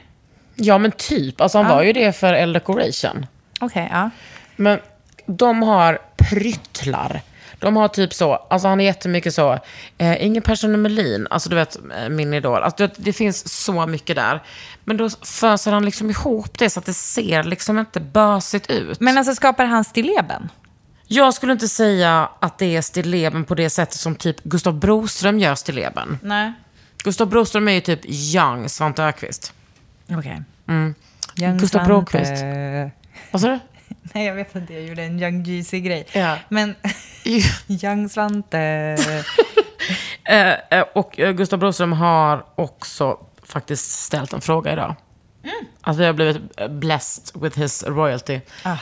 S2: Ja, men typ. Alltså han var ju det för Elle Decoration.
S1: Okej, ja.
S2: Men de har pryttlar. De har typ så, alltså han är jättemycket så, eh, ingen Persson Melin, alltså du vet, eh, min idol. Alltså, vet, det finns så mycket där. Men då föser han liksom ihop det så att det ser liksom inte bösigt ut.
S1: Men alltså skapar han stilleben?
S2: Jag skulle inte säga att det är stilleben på det sättet som typ Gustav Broström gör stilleben.
S1: Nej.
S2: Gustav Broström är ju typ young Svante Öqvist.
S1: Okej.
S2: Mm.
S1: Young
S2: Gustav. Bråkvist. Vad sa du?
S1: Nej, jag vet inte. Jag gjorde en Young Jeezy-grej.
S2: Ja.
S1: Men Young Svante.
S2: Eh, eh, och eh, Gustav Broström har också faktiskt ställt en fråga idag.
S1: Mm.
S2: Att vi har blivit blessed with his royalty.
S1: ah.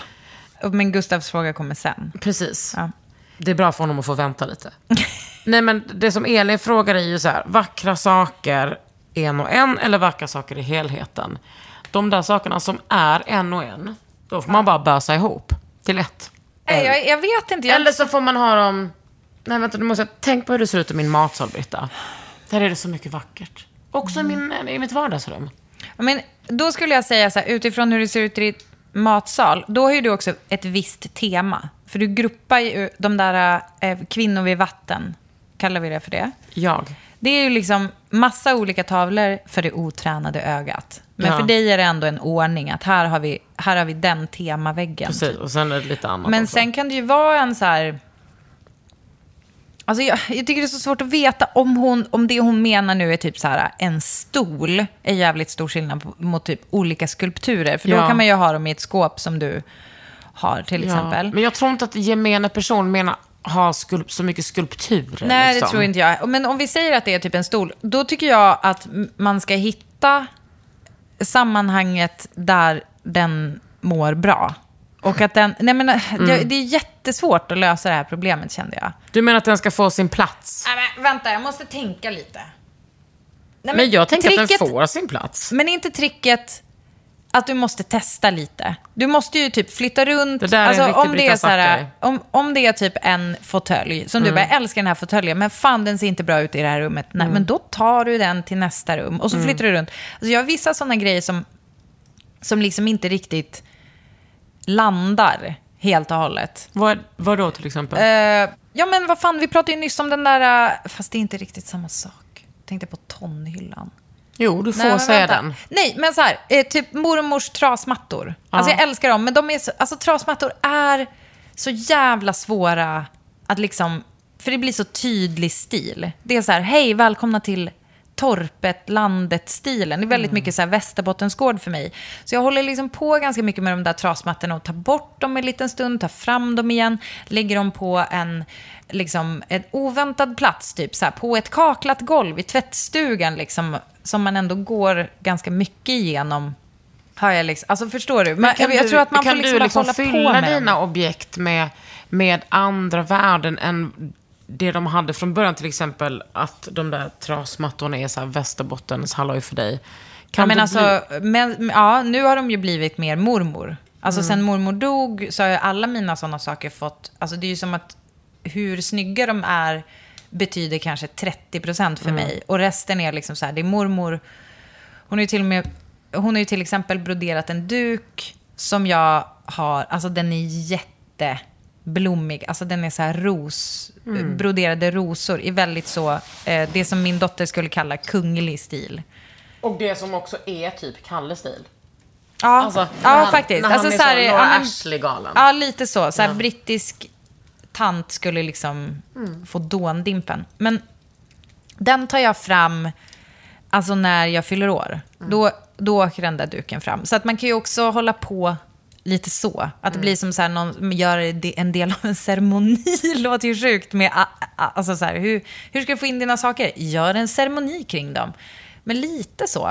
S1: Men Gustavs fråga kommer sen.
S2: Precis.
S1: Ja.
S2: Det är bra för honom att få vänta lite. Nej, men det som Elin frågar är ju så här, vackra saker en och en eller vackra saker i helheten? De där sakerna som är en och en, då får man bara bösa ihop till ett.
S1: Nej, jag, jag vet inte. Jag...
S2: Eller så får man ha dem... Nej, vänta, nu måste. Tänk på hur det ser ut i min matsal, Britta. Där är det så mycket vackert. Också i, min, i mitt vardagsrum.
S1: Men då skulle jag säga så här, utifrån hur det ser ut i ditt matsal, då har ju du också ett visst tema. För du gruppar ju de där eh, kvinnor vid vatten, kallar vi det för det.
S2: Jag.
S1: Det är ju liksom massa olika tavlor för det otränade ögat. Men
S2: Ja.
S1: för dig är det ändå en ordning att här har vi, här har vi den temaväggen.
S2: Precis, och sen är det lite annat
S1: Men
S2: också.
S1: sen kan det ju vara en så här... Alltså jag, jag tycker det är så svårt att veta om, hon, om det hon menar nu är typ så här en stol är jävligt stor skillnad mot typ olika skulpturer. För då
S2: Ja.
S1: kan man ju ha dem i ett skåp som du har till exempel.
S2: Men jag tror inte att gemene person menar ha så mycket skulpturer.
S1: Nej,
S2: liksom.
S1: det tror inte jag. Men om vi säger att det är typ en stol, då tycker jag att man ska hitta sammanhanget där den mår bra. Och att den... Nej, men,
S2: Mm.
S1: det, det är jättesvårt att lösa det här problemet, kände jag.
S2: Du menar att den ska få sin plats?
S1: Nej, men, vänta, jag måste tänka lite. Nej,
S2: Men jag tänker att
S1: tricket-
S2: den får sin plats.
S1: Men är inte tricket att du måste testa lite? Du måste ju typ flytta runt.
S2: Det där är en
S1: alltså,
S2: riktig
S1: om, det är så här, om, om det är typ en fåtölj, som
S2: Mm.
S1: du bara, jag älskar den här fåtöljen, men fan den ser inte bra ut i det här rummet. Nej,
S2: Mm.
S1: men då tar du den till nästa rum och så flyttar du runt. Alltså, jag har vissa sådana grejer som, som liksom inte riktigt landar helt och hållet.
S2: Vad, vad då till exempel?
S1: Eh, ja, men vad fan, vi pratade ju nyss om den där... eh, fast det är inte riktigt samma sak. Tänkte på tonhyllan.
S2: Jo, du får
S1: Nej,
S2: säga
S1: vänta.
S2: den.
S1: Nej, men så här, eh, typ mormors trasmattor. Alltså jag älskar dem, men de är så, alltså, trasmattor är så jävla svåra att liksom... För det blir så tydlig stil. Det är så här, hej, välkomna till torpet, landet-stilen. Det är väldigt mycket så här Västerbottensgård för mig. Så jag håller liksom på ganska mycket med de där trasmattorna och tar bort dem en liten stund, tar fram dem igen, lägger dem på en, liksom, en oväntad plats, typ så här, på ett kaklat golv i tvättstugan, liksom, som man ändå går ganska mycket igenom. Har jag liksom, alltså förstår du? Men, jag, jag tror att man
S2: kan
S1: får liksom
S2: du liksom
S1: hålla
S2: fylla
S1: på med
S2: dina
S1: dem.
S2: objekt med, med andra värden än det de hade från början? Till exempel att de där trasmattorna är så här Västerbottens halloj för dig. Kan
S1: Ja, men alltså,
S2: bli...
S1: men, ja, nu har de ju blivit mer mormor. Alltså
S2: Mm.
S1: sen mormor dog så har ju alla mina sådana saker fått... Alltså det är ju som att hur snygga de är betyder kanske 30 procent för
S2: Mm.
S1: mig. Och resten är liksom så här, det är mormor. Hon har ju till och med, hon har ju till exempel broderat en duk som jag har, alltså den är jätteblommig. Alltså den är så här ros,
S2: Mm.
S1: broderade rosor i väldigt så, eh, det som min dotter skulle kalla kunglig stil.
S2: Och det som också är typ Kalle-stil.
S1: Ja,
S2: Alltså,
S1: ja
S2: han-
S1: faktiskt.
S2: när han
S1: alltså,
S2: är
S1: så här, men-
S2: Ashley-galen.
S1: Ja, lite så. så här,
S2: Ja.
S1: Brittisk tant skulle liksom
S2: Mm.
S1: få dåndimpen. Men den tar jag fram alltså när jag fyller år.
S2: Mm.
S1: Då, då åker den där duken fram. Så att man kan ju också hålla på lite så. Att det
S2: Mm.
S1: blir som så här, någon gör en del av en ceremoni. låter ju sjukt. Med, alltså så här, hur, hur ska du få in dina saker? Gör en ceremoni kring dem. Men lite så.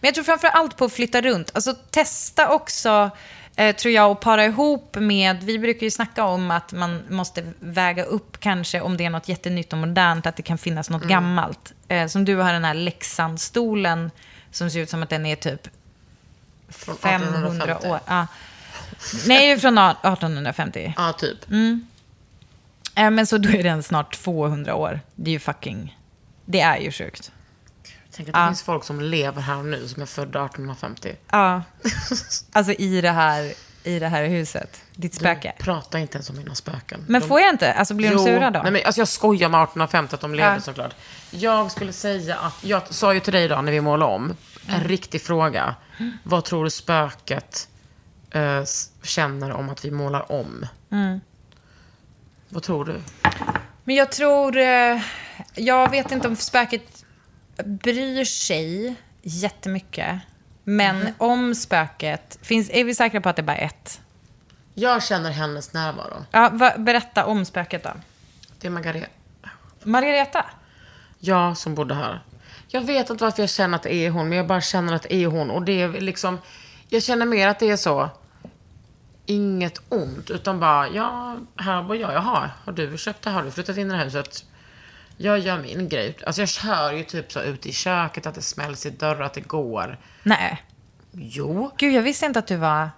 S1: Men jag tror framför allt på att flytta runt. Alltså testa också, eh, tror jag, att para ihop med... Vi brukar ju snacka om att man måste väga upp kanske om det är något jättenytt och modernt, att det kan finnas något gammalt. Eh, som du har den här Leksandsstolen som ser ut som att den är typ
S2: Från
S1: 500
S2: 1850.
S1: år. Ja. Nej, från 1850.
S2: Ja, typ.
S1: Mm. Eh, men så då är den snart 200 år. Det är ju fucking... Det är ju sjukt.
S2: Tänk att det
S1: Ja.
S2: finns folk som lever här nu som är födda 1850.
S1: Ja. Alltså i det här, i det här huset. Ditt spöke.
S2: Prata inte ens om mina spöken.
S1: Men
S2: De-
S1: får jag inte? Alltså blir de sura då?
S2: Nej, men, alltså, jag skojar med 1850 att de levde
S1: Ja.
S2: såklart. Jag skulle säga att, jag sa ju till dig idag när vi målade om, en
S1: Mm.
S2: riktig fråga. Vad tror du spöket eh, känner om att vi målar om? Vad tror du?
S1: Men jag tror... Eh, jag vet inte om spöket bryr sig jättemycket. Men
S2: Mm.
S1: om spöket... Finns, är vi säkra på att det är bara ett?
S2: Jag känner hennes närvaro.
S1: Ja, va, berätta om spöket då.
S2: Det är Margareta.
S1: Margareta?
S2: Ja, som bodde här. Jag vet inte varför jag känner att det är hon, men jag bara känner att det är hon. Och det är liksom... Jag känner mer att det är så... Inget ont, utan bara, ja, här bor jag. Jaha, har du köpt det? Har du flyttat in i det här huset? Jag gör min grej. Alltså jag kör ju typ så ute i köket, att det smälls i dörrar, att det går.
S1: Nej.
S2: Jo.
S1: Gud, jag visste inte att du var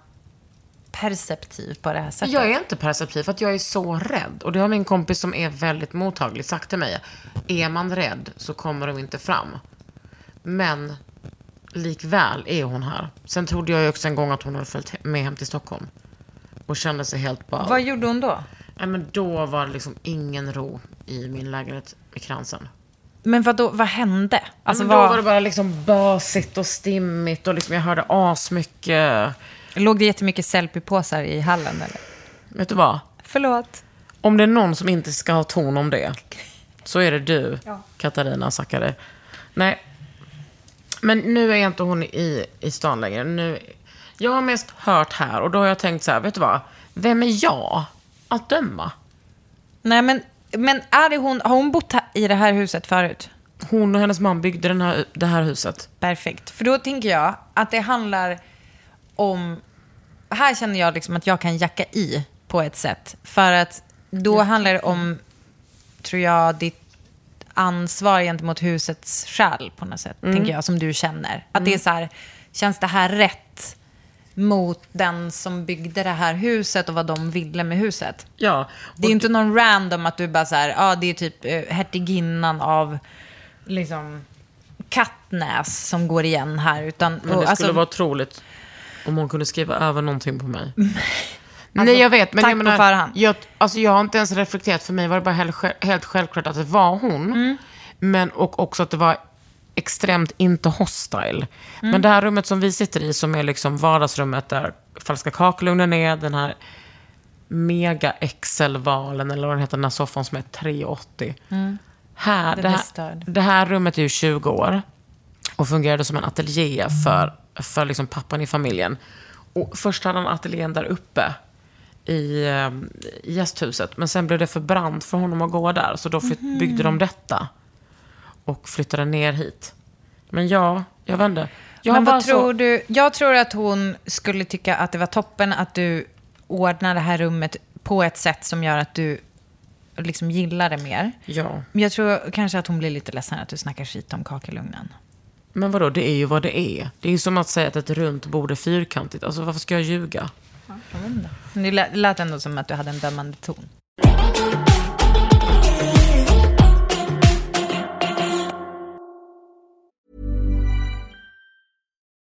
S1: perceptiv på det här sättet.
S2: Jag är inte perceptiv för att jag är så rädd. Och det har min kompis som är väldigt mottaglig sagt till mig. Är man rädd så kommer de inte fram. Men likväl är hon här. Sen trodde jag ju också en gång att hon hade följt med hem till Stockholm. Och kände sig helt bara...
S1: Vad gjorde hon då?
S2: Nej, men då var det liksom ingen ro i min lägenhet i kransen.
S1: Men vad, då, vad hände? Alltså,
S2: men då
S1: vad,
S2: var det bara liksom basigt och stimmigt och liksom jag hörde asmycket.
S1: Låg det jättemycket selfie-påsar i hallen eller?
S2: Vet du vad?
S1: Förlåt.
S2: Om det är någon som inte ska ha ton om det, så är det du,
S1: Ja.
S2: Katarina Zackari. Nej, men nu är inte hon i, i stan längre. Nu, jag har mest hört här och då har jag tänkt så här, vet du vad? Vem är jag att döma?
S1: Nej, men, men är det hon, har hon bott här, i det här huset förut?
S2: Hon och hennes man byggde den här, det här huset.
S1: Perfekt. För då tänker jag att det handlar om... Här känner jag liksom att jag kan jacka i på ett sätt. För att då handlar det om, tror jag, ditt ansvar gentemot husets själ på något sätt. Tänker jag, som du känner. Att det är så här, känns det här rätt mot den som byggde det här huset och vad de ville med huset?
S2: Ja.
S1: Det är ju inte någon random att du bara så här, ja ah, det är typ eh, hertiginnan av liksom Kattnäs som går igen här. Utan,
S2: Men det
S1: och,
S2: skulle
S1: alltså,
S2: vara otroligt om hon kunde skriva över någonting på mig. Nej, jag vet. Men
S1: tack
S2: jag
S1: på
S2: menar,
S1: förhand.
S2: Jag, alltså, jag har inte ens reflekterat. För mig var det bara helt, helt självklart att det var hon.
S1: Mm.
S2: Men, och också att det var extremt inte hostile.
S1: Mm.
S2: Men det här rummet som vi sitter i, som är liksom vardagsrummet där falska kakelugnen är, den här mega XL-valen, eller vad den heter, den här soffan som är 3,80. Här,
S1: Den
S2: det,
S1: är
S2: här, det här rummet är ju 20 år och fungerade som en ateljé för, för liksom pappan i familjen. Och först hade han ateljén där uppe i, eh, i gästhuset. Men sen blev det för brant för honom att gå där. Så då byggde de detta. Och flyttade ner hit. Men ja, jag vet inte. Jag
S1: men vad tror
S2: så,
S1: du? Jag tror att hon skulle tycka att det var toppen att du ordnar det här rummet på ett sätt som gör att du liksom gillar det mer.
S2: Ja.
S1: Men jag tror kanske att hon blir lite ledsen att du snackar skit om kakelugnen.
S2: Men vadå, det är ju vad det är. Det är ju som att säga att ett runt bord är fyrkantigt. Alltså varför ska jag ljuga?
S1: Men det lät- lät ändå som att du hade en dömande ton.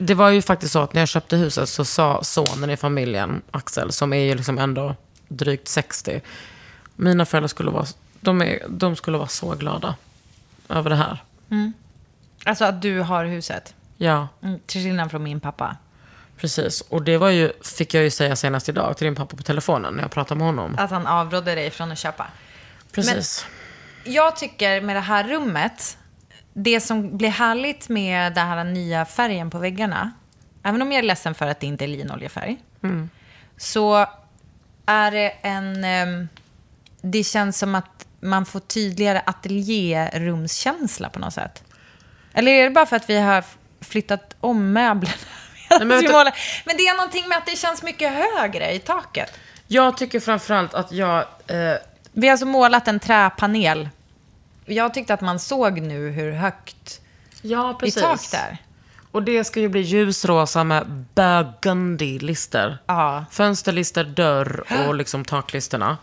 S2: Det var ju faktiskt så att när jag köpte huset så sa sonen i familjen, Axel, som är ju liksom ändå drygt 60. Mina föräldrar skulle vara, de, är, de skulle vara så glada över det här.
S1: Alltså att du har huset.
S2: Ja,
S1: Mm, till skillnad från min pappa.
S2: precis. Och det var ju, fick jag ju säga senast idag till din pappa på telefonen när jag pratade med honom.
S1: Att han avrådde dig från att köpa.
S2: Precis.
S1: Jag tycker med det här rummet, det som blir härligt med den här nya färgen på väggarna, även om jag är ledsen för att det inte är linoljefärg, så är det en... ehm, det känns som att man får tydligare ateljérumskänsla på något sätt. Eller är det bara för att vi har flyttat om möblerna?
S2: men
S1: men, men det är någonting med att det känns mycket högre i taket.
S2: Jag tycker framförallt att jag... Eh,
S1: Vi har alltså målat en träpanel. Jag tyckte att man såg nu hur högt
S2: ja,
S1: i
S2: precis.
S1: tak där.
S2: Och det ska ju bli ljusrosa med burgundy-lister.
S1: Ja.
S2: Fönsterlister, dörr och liksom taklisterna.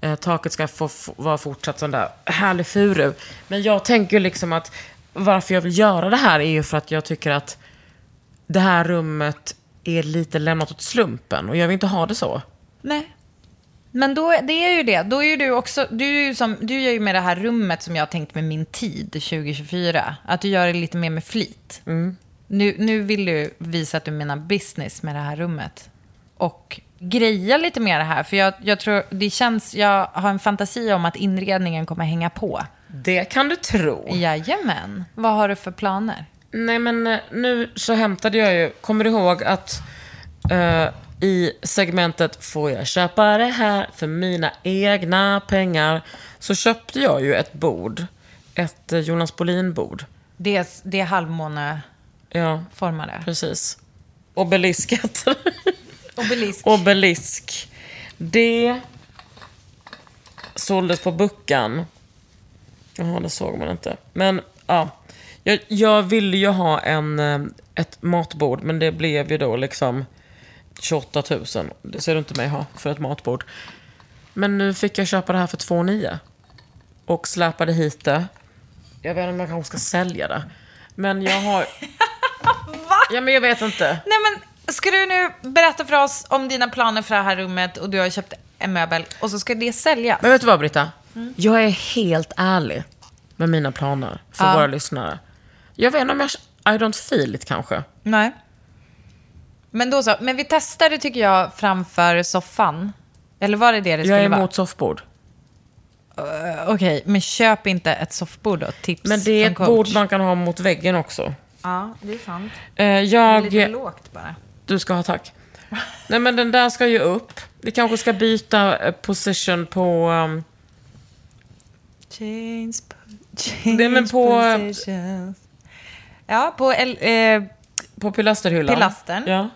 S2: Eh, taket ska få vara fortsatt sån där härlig furu. Men jag tänker liksom att varför jag vill göra det här är ju för att jag tycker att det här rummet är lite lämnat åt slumpen. Och jag vill inte ha det så.
S1: Nej. Men då, det är ju det. Då är du också, du, är ju som, du gör ju med det här rummet som jag har tänkt med min tid 2024. Att du gör det lite mer med flit. Nu, nu vill du visa att du menar business med det här rummet. Och greja lite mer det här. För jag, jag tror, det känns, jag har en fantasi om att inredningen kommer hänga på.
S2: Det kan du tro.
S1: Jajamän. Vad har du för planer?
S2: Nej, men eh, nu så hämtade jag ju... Kommer du ihåg att eh, i segmentet Får jag köpa det här för mina egna pengar? Så köpte jag ju ett bord. Ett eh, Jonas Bolin-bord.
S1: Det, är- det är halvmåneformade.
S2: Ja, precis. Obelisket.
S1: Obelisk.
S2: Obelisk. Det såldes på Buckan. Jaha, det såg man inte. Men ja, jag, jag ville ju ha en, eh, ett matbord, men det blev ju då liksom 28 000. Det ser du inte mig ha för ett matbord. Men nu fick jag köpa det här för 2 9 Och släpade hit det. Jag vet inte om jag kanske ska sälja det. Men jag har... Va? Ja, men jag vet inte.
S1: Nej men, ska du nu berätta för oss om dina planer för det här rummet och du har köpt en möbel och så ska det säljas?
S2: Men vet du vad Britta? Jag är helt ärlig med mina planer för
S1: Ja.
S2: våra lyssnare. Jag vet inte om jag... I don't feel it kanske.
S1: Nej. Men då så, men vi testar det tycker jag framför soffan. Eller var det det det skulle
S2: Jag är
S1: vara?
S2: emot soffbord.
S1: Eh, Okej, men köp inte ett soffbord då. Tips
S2: Men det är ett
S1: coach.
S2: bord man kan ha mot väggen också.
S1: Ja, det är sant.
S2: Eh,
S1: Lite
S2: jag...
S1: lågt bara.
S2: Du ska ha tack. Nej men den där ska ju upp. Vi kanske ska byta eh, position på... Um,
S1: Change, change
S2: Det är men på-
S1: positions. Ja, på el, eh,
S2: på pilasterhyllan.
S1: Pilastern.
S2: Ja.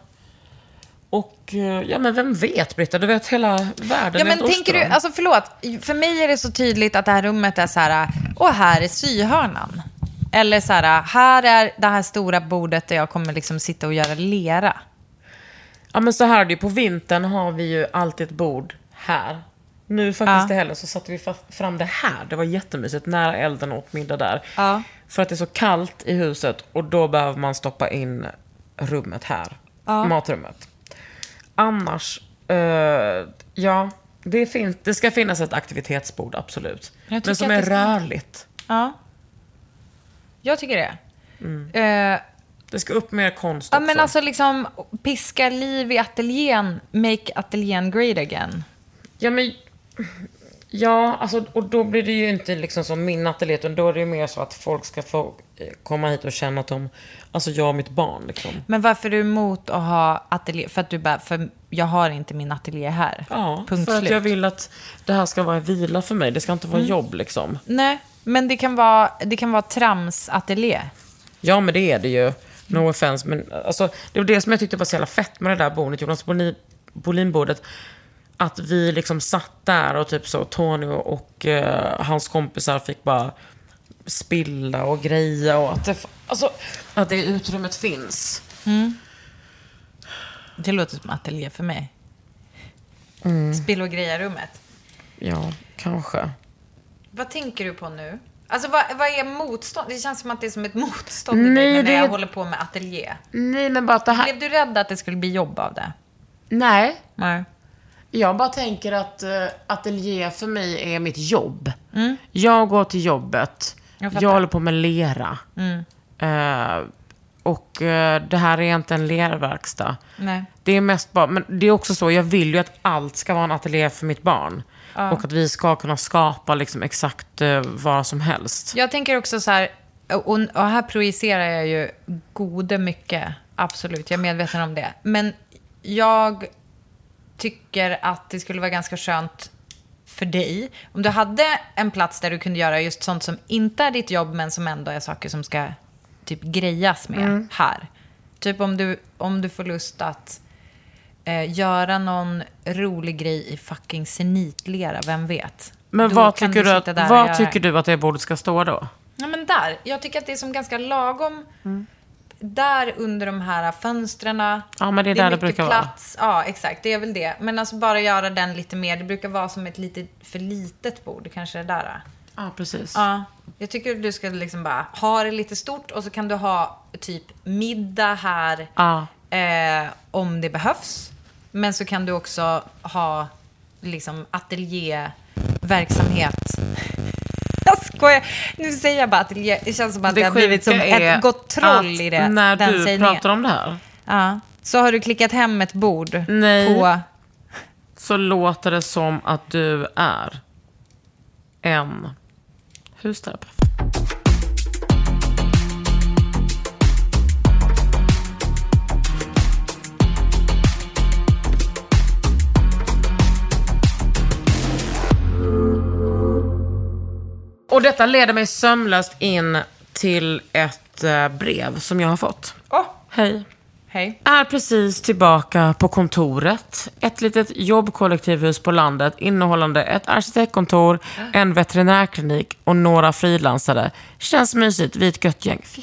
S2: Och, eh, ja men vem vet Britta? Du vet hela världen
S1: Ja, men tänker du, alltså förlåt, för mig är det så tydligt att det här rummet är så här, och här är syhörnan. Eller så här, här är det här stora bordet där jag kommer liksom sitta och göra lera.
S2: Ja men så här är det ju, på vintern har vi ju alltid ett bord här. Nu faktiskt
S1: Ja.
S2: i helgen så satte vi fram det här. Det var jättemysigt, nära elden och åt middag där.
S1: Ja.
S2: För att det är så kallt i huset och då behöver man stoppa in rummet här. Matrummet. Annars, eh, ja, det, finns, det ska finnas ett aktivitetsbord, absolut. Men som är
S1: ska-
S2: rörligt.
S1: Ja. Jag tycker det.
S2: Mm.
S1: Eh,
S2: Det ska upp mer konst
S1: ja,
S2: också.
S1: men alltså liksom piska liv i ateljén, make ateljén great again.
S2: Ja, men... Ja, alltså, och då blir det ju inte liksom som min ateljé, utan då är det ju mer så att folk ska få eh, komma hit och känna att de... Alltså jag och mitt barn liksom.
S1: Men varför är du emot att ha ateljé? För att du bara, för jag har inte min ateljé här.
S2: Ja,
S1: Punkt
S2: för att
S1: slut.
S2: jag vill att det här ska vara en vila för mig. Det ska inte vara
S1: Mm.
S2: jobb liksom.
S1: Nej, men det kan vara, det kan vara tramsateljé.
S2: Ja, men det är det ju. No offense, men alltså, det var det som jag tyckte var så jävla fett med det där bordet, Jonas Bolin- Bolin-bordet. Att vi liksom satt där och typ så, Tony och, och eh, hans kompisar fick bara spilla och greja och att det, alltså, att det utrymmet finns.
S1: Det låter som ateljé för mig.
S2: Mm.
S1: Spill och greja-rummet.
S2: Ja, kanske.
S1: Vad tänker du på nu? Alltså vad, vad är motstånd? Det känns som att det är som ett motstånd i
S2: Nej,
S1: dig när
S2: det
S1: jag håller på med ateljé.
S2: Nej, men bara att det här...
S1: Blev du rädd att det skulle bli jobb av det?
S2: Nej.
S1: Nej.
S2: Jag bara tänker att uh, ateljé för mig är mitt jobb. Jag går till jobbet.
S1: Mm. Jag
S2: Jag.
S1: Mm.
S2: håller på med lera. Eh, och eh, det här är inte en lerverkstad.
S1: Nej.
S2: Det är mest bara, men det är också så, jag vill ju att allt ska vara en ateljé för mitt barn. Och att vi ska kunna skapa liksom exakt uh, vad som helst.
S1: Jag tänker också så här, och, och här projicerar jag ju gode mycket, absolut, jag är medveten om det. Men jag tycker att det skulle vara ganska skönt för dig om du hade en plats där du kunde göra just sånt som inte är ditt jobb, men som ändå är saker som ska typ grejas med här. Typ om du, om du får lust att eh, göra någon rolig grej i fucking senitlera, vem vet?
S2: Men
S1: Då
S2: vad, tycker du, att, vad tycker du att det bordet ska stå då?
S1: Ja, men där. Jag tycker att det är som ganska lagom. Där under de här fönstren.
S2: Ja, men det är där det
S1: mycket
S2: brukar vara.
S1: plats. Ja, exakt. Det är väl det. Men alltså bara göra den lite mer. Det brukar vara som ett lite för litet bord, kanske det där.
S2: Ja, precis.
S1: Ja. Jag tycker du ska liksom bara ha det lite stort och så kan du ha typ middag här
S2: Ja.
S1: eh, om det behövs. Men så kan du också ha liksom ateljéverksamhet. Skojar. Nu säger jag bara ateljé. Det känns som att det, har blivit som ett gott troll
S2: att
S1: i det.
S2: när
S1: den
S2: du
S1: sägningen.
S2: pratar om det här
S1: Ja. Så har du klickat hem ett bord
S2: Nej.
S1: på...
S2: så låter det som att du är en husterapeut. Och detta leder mig sömlöst in till ett eh, brev som jag har fått.
S1: Åh,
S2: Hej.
S1: hej.
S2: Är precis tillbaka på kontoret. Ett litet jobbkollektivhus på landet innehållande ett arkitektkontor, en veterinärklinik och några frilansare. Känns mysigt, vi är ett gött gäng. Fy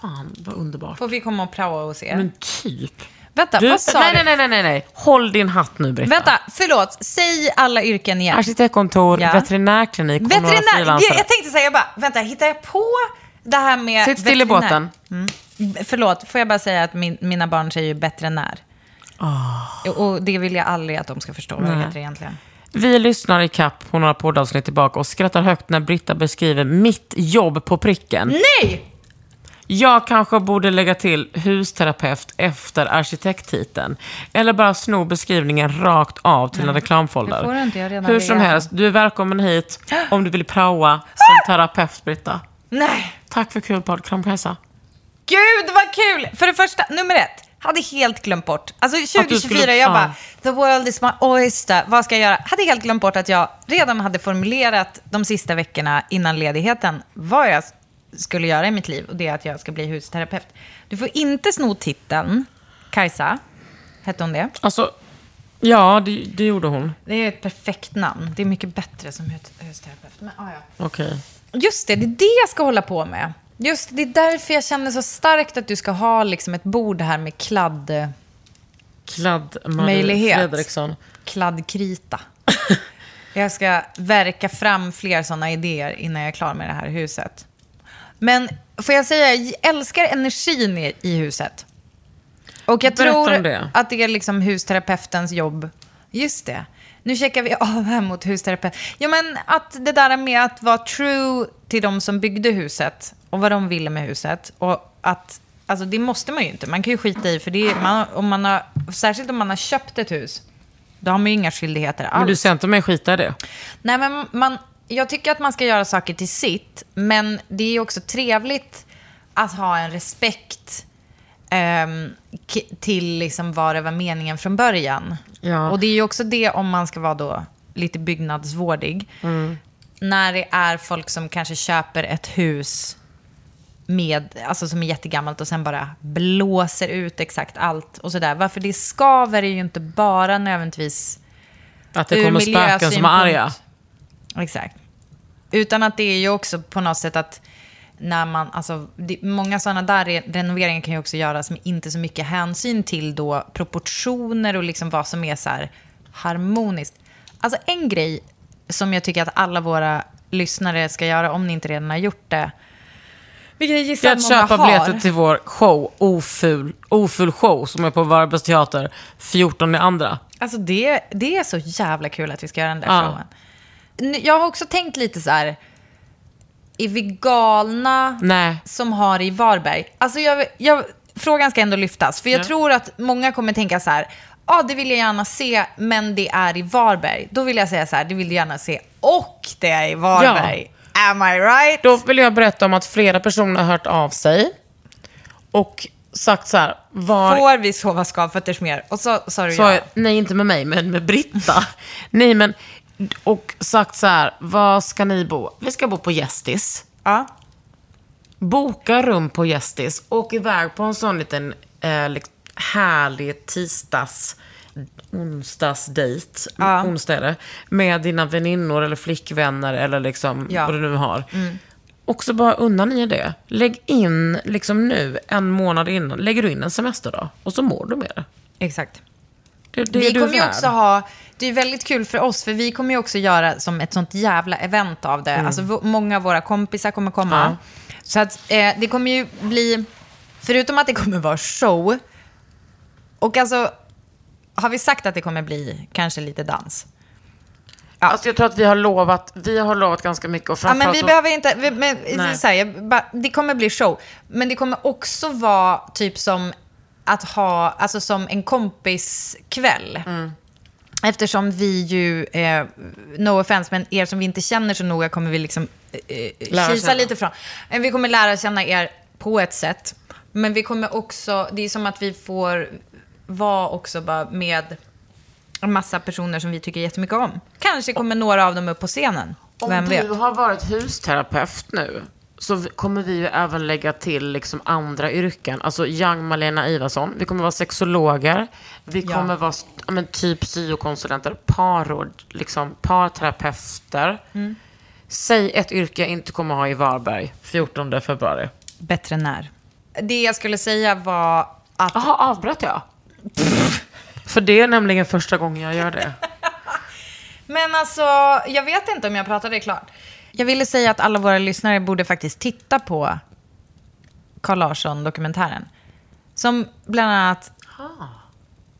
S2: fan, vad underbart.
S1: Får vi komma och praoa hos er?
S2: Men typ.
S1: Vänta,
S2: Du,
S1: vad sa
S2: nej,
S1: du?
S2: nej, nej, nej, nej. Håll din hatt nu, Britta.
S1: Vänta, förlåt. Säg alla yrken igen.
S2: Arkitektkontor,
S1: Ja.
S2: veterinärklinik och några frilansare.
S1: Jag tänkte säga, jag bara, vänta, hittar jag på det här med
S2: Sitt still i båten.
S1: Mm. Förlåt, får jag bara säga att min, mina barn säger ju veterinär. Och det vill jag aldrig att de ska förstå vad det heter egentligen.
S2: Vi lyssnar i kapp på några poddavsnitt tillbaka och skrattar högt när Britta beskriver mitt jobb på pricken.
S1: Nej!
S2: Jag kanske borde lägga till husterapeut efter arkitekttiteln. Eller bara sno beskrivningen rakt av till en reklamfolder.
S1: det får inte, jag redan
S2: Hur som
S1: legat.
S2: helst, du är välkommen hit om du vill praoa som terapeut, Britta.
S1: Nej!
S2: Tack för kul podd. Kram på hälsa.
S1: Gud vad kul! För det första, nummer ett. Hade helt glömt bort. Alltså
S2: du
S1: 2024,
S2: skulle-
S1: jag
S2: ja.
S1: bara, the world is my oyster. Vad ska jag göra? Hade helt glömt bort att jag redan hade formulerat de sista veckorna innan ledigheten vad jag skulle göra i mitt liv. Och det är att jag ska bli husterapeut. Du får inte sno titeln. Kajsa, hette hon det?
S2: Alltså, ja, det, det gjorde hon.
S1: Det är ett perfekt namn. Det är mycket bättre som hus- husterapeut. Men, ah, ja.
S2: Okej.
S1: Just det, det är det jag ska hålla på med. Just det, är därför jag känner så starkt att du ska ha liksom ett bord här med kladd...
S2: Kladd Marie. Fredriksson.
S1: kladdkrita. jag ska verka fram fler sådana idéer innan jag är klar med det här huset. Men får jag säga, jag älskar energin i, i huset. Och jag
S2: Berätta
S1: tror
S2: det.
S1: att det är liksom husterapeutens jobb. Just det. Nu checkar vi av här mot husterapeut. Ja, men att det där med att vara true till de som byggde huset och vad de ville med huset. Och att, alltså det måste man ju inte. Man kan ju skita i, för det är, man, om man har, särskilt om man har köpt ett hus, då har man ju inga skyldigheter alls.
S2: Men du ser inte mig skita i det?
S1: Nej, men man, jag tycker att man ska göra saker till sitt, men det är också trevligt att ha en respekt k- till liksom vad det var meningen från början.
S2: Ja.
S1: Och det är ju också det om man ska vara då lite byggnadsvårdig. När det är folk som kanske köper ett hus med, alltså som är jättegammalt och sen bara blåser ut exakt allt och sådär. Varför det skaver är ju inte bara nödvändigtvis
S2: Att det kommer spöken som är arga?
S1: Exakt. Utan att det är ju också på något sätt att när man, alltså, det, många sådana där re- renoveringar kan ju också göras med inte så mycket hänsyn till då proportioner och liksom vad som är så harmoniskt. Alltså en grej som jag tycker att alla våra lyssnare ska göra om ni inte redan har gjort det. Vilket jag gissar att många
S2: köpa
S1: har.
S2: biljetter till vår show, Oful, Oful show, som är på Varbergs teater 14 i andra.
S1: Alltså det, det är så jävla kul att vi ska göra den där
S2: Ja.
S1: showen. Jag har också tänkt lite så här. Är vi galna
S2: Nej.
S1: som har i Varberg? Alltså jag, jag, frågan ska ändå lyftas. För jag
S2: Ja.
S1: tror att många kommer tänka så här. Ja, det vill jag gärna se, men det är i Varberg. Då vill jag säga så här, det vill jag gärna se, och det är i Varberg. Am I right?
S2: Då vill jag berätta om att flera personer har hört av sig och sagt så här, var...
S1: Får vi sova skavfötters mer? Och så sa du ja.
S2: Nej, inte med mig, men med Britta. nej, men... Och sagt så här, var ska ni bo? Vi ska bo på Gästis.
S1: ja.
S2: Boka rum på Gästis. Åk iväg på en sån liten eh, härlig tisdags onsdagsdejt,
S1: Ja.
S2: onsdag med dina väninnor eller flickvänner eller liksom
S1: Ja.
S2: vad du nu har. Och så bara unna ni det. Lägg in liksom nu, en månad innan, lägger du in en semester då? Och så mår du med det.
S1: Exakt.
S2: Det, det
S1: vi kommer ju också ha, det är väldigt kul för oss, för vi kommer ju också göra som ett sånt jävla event av det. Alltså v- många av våra kompisar kommer komma. Så att eh, det kommer ju bli, förutom att det kommer vara show, och alltså, har vi sagt att det kommer bli kanske lite dans? Ja.
S2: Alltså jag tror att vi har lovat, vi har lovat ganska mycket. Och
S1: Ja, men vi behöver inte... Vi, men, så här, jag, bara, det kommer bli show. Men det kommer också vara typ som att ha, alltså som en kompiskväll.
S2: Mm.
S1: Eftersom vi ju, eh, no offense, men er som vi inte känner så noga kommer vi liksom eh,
S2: Lära
S1: kisa lite från. Eh, Vi kommer lära känna er på ett sätt. Men vi kommer också, det är som att vi får vara också bara med en massa personer som vi tycker jättemycket om. Kanske kommer några av dem upp på scenen.
S2: Om
S1: Vem vet?
S2: du har varit husterapeut nu så kommer vi ju även lägga till liksom andra yrken. Alltså Young Malena Ivarsson. Vi kommer vara sexologer. Vi
S1: Ja.
S2: kommer vara men, typ syokonsulenter, parråd, liksom parterapeuter.
S1: Mm.
S2: Säg ett yrke jag inte kommer ha i Varberg 14 februari.
S1: Bättre när. Det jag skulle säga var att...
S2: Jaha, avbröt jag? För det är nämligen första gången jag gör det.
S1: Men alltså, jag vet inte om jag pratade klart. Jag ville säga att alla våra lyssnare borde faktiskt titta på Carl Larsson-dokumentären. Som bland annat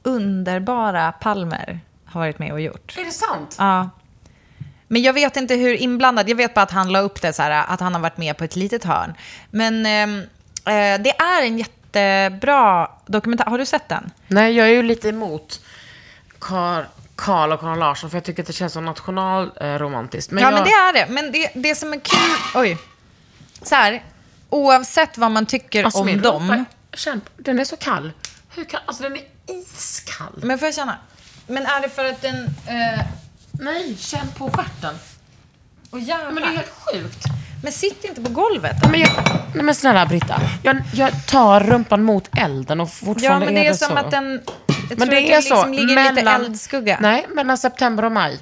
S1: underbara Palmer har varit med och gjort.
S2: Är det sant?
S1: Ja. Men jag vet inte hur inblandad, jag vet bara att han la upp det så här, att han har varit med på ett litet hörn. Men ehm, eh, det är en jättebra dokumentär. Har du sett den?
S2: Nej, jag är ju lite emot Carl, Carl och Carl Larsson för jag tycker att det känns så nationalromantiskt.
S1: ja, men det är det. Men det, det som är kul... Oj. Så här, oavsett vad man tycker
S2: Alltså,
S1: om dem...
S2: känn, den är så kall. Hur kan, alltså den är iskall.
S1: Men får jag känna? Men är det för att den... Eh,
S2: Nej, känn på stjärten.
S1: oh, jävlar.
S2: Men det är helt sjukt.
S1: Men sitt inte på golvet.
S2: Nej, men, jag, nej, men snälla Britta, jag, jag tar rumpan mot elden och
S1: Ja,
S2: fortfarande
S1: men det är,
S2: det
S1: som
S2: så.
S1: att den... Jag
S2: men
S1: tror
S2: det
S1: att
S2: är så,
S1: liksom ligger lite eldskugga.
S2: Nej, mellan september och maj.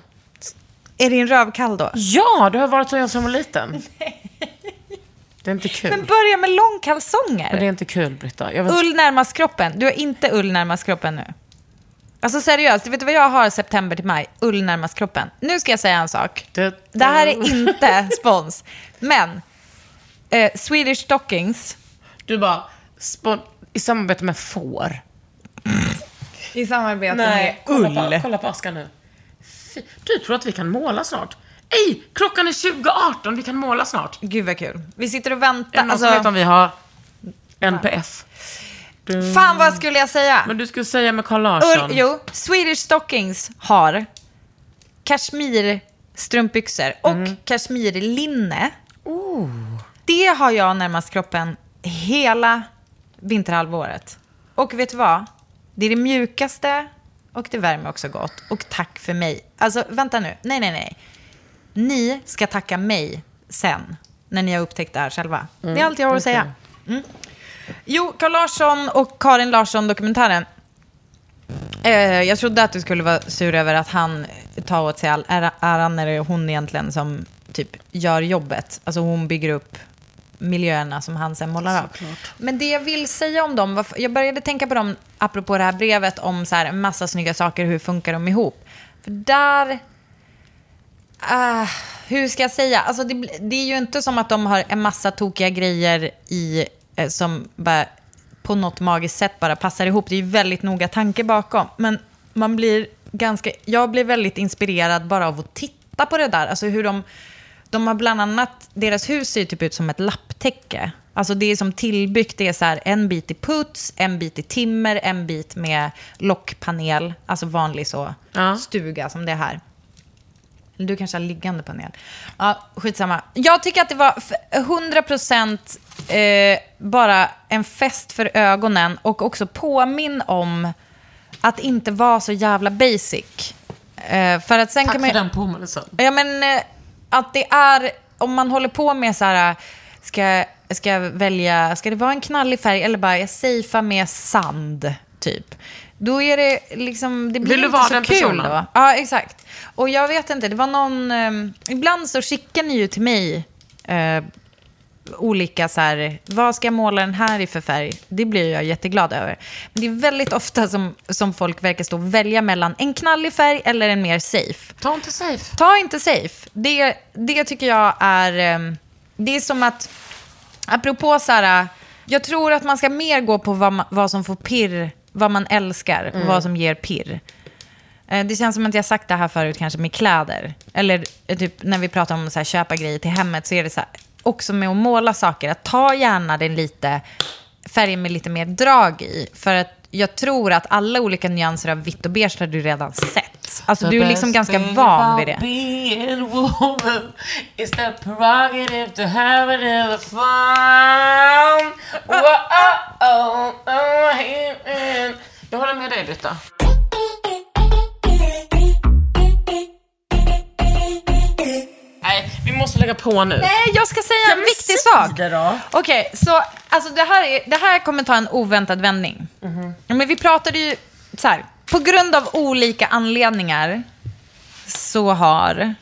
S1: Är din röv kall då?
S2: Ja, det har varit så jag som var liten. Det är inte kul.
S1: Men börja med långkalsonger.
S2: Men det är inte kul, Britta. Jag vet,
S1: Ull närmast kroppen. Du har inte ull närmast kroppen nu. Alltså seriöst, vet du vad jag har september till maj? Ull närmast kroppen. Nu ska jag säga en sak.
S2: Det-
S1: Det här är inte spons. Men, eh, Swedish Stockings.
S2: Du bara, spon- i samarbete med får.
S1: I samarbete
S2: kolla
S1: med
S2: på,
S1: ull.
S2: kolla på Askan nu. Fy, Du tror att vi kan måla snart? Ej, klockan är 20.18, vi kan måla snart.
S1: Gud vad kul. Vi sitter och
S2: Är
S1: väntar.
S2: det någon
S1: Alltså,
S2: vet om vi har NPF? Du...
S1: fan vad skulle jag säga?
S2: Men du skulle säga med Carl Larsson.
S1: Ull, jo, Swedish Stockings har kashmirstrumpbyxor och
S2: Mm.
S1: kashmirlinne. Det har jag närmast kroppen hela vinterhalvåret. Och vet du vad? Det är det mjukaste och det värmer också gott. Och tack för mig. Alltså, vänta nu. Nej, nej, nej. Ni ska tacka mig sen, när ni har upptäckt det här själva. det är allt jag har att säga. Mm. Jo, Carl Larsson och Karin Larsson-dokumentären. Eh, jag trodde att du skulle vara sur över att han tar åt sig all ära- äran när det är hon egentligen som typ gör jobbet. Alltså hon bygger upp miljöerna som han sen målar av. Men det jag vill säga om dem, jag började tänka på dem apropå det här brevet om så här, massa snygga saker, hur funkar de ihop? För där... ah, hur ska jag säga? Alltså det, det är ju inte som att de har en massa tokiga grejer i, eh, som bara på något magiskt sätt bara passar ihop. Det är ju väldigt noga tanke bakom. Men man blir ganska, jag blir väldigt inspirerad bara av att titta på det där. Alltså hur de, de har bland annat, deras hus ser typ ut som ett lapptäcke. Alltså det är som tillbyggt, det är så här en bit i puts, en bit i timmer, en bit med lockpanel, alltså vanlig så
S2: Ja.
S1: stuga som det är här. Du kanske har liggande panel. Ja, skitsamma. Jag tycker att det var f- 100% eh, bara en fest för ögonen och också påminn om att inte vara så jävla basic. Eh, för att sen
S2: Tack
S1: kan man
S2: för den påminnelsen.
S1: Ja, men eh, att det är, om man håller på med så här, ska, ska jag välja, ska det vara en knallig färg eller bara jag safear med sand, typ. Då är det liksom, det blir
S2: Vill
S1: inte så kul
S2: personen?
S1: då. Ja, exakt. Och jag vet inte, det var någon, eh, ibland så skickar ni ju till mig eh, olika så här, vad ska jag måla den här i för färg? Det blir jag jätteglad över. Men det är väldigt ofta som, som folk verkar stå och välja mellan en knallig färg eller en mer safe.
S2: Ta inte safe.
S1: Ta inte safe. Det, det tycker jag är... ehm, Det är som att... Apropå så här... Jag tror att man ska mer gå på vad, man, vad som får pirr, vad man älskar och vad som ger pirr. Eh, Det känns som att jag sagt det här förut kanske med kläder. Eller eh, typ när vi pratar om här, köpa grejer till hemmet så är det så här, också med att måla saker. Att ta gärna den lite, färgen med lite mer drag i. För att jag tror att alla olika nyanser av vitt och beige har du redan sett. Alltså du är liksom ganska van vid det.
S2: Jag håller med dig, Britta. Nej, vi måste lägga på nu.
S1: Nej, jag ska säga en viktig sak. Okej, så alltså det här, är, det här kommer ta en oväntad vändning.
S2: Mhm.
S1: Ja, Men vi pratade ju så här, på grund av olika anledningar så har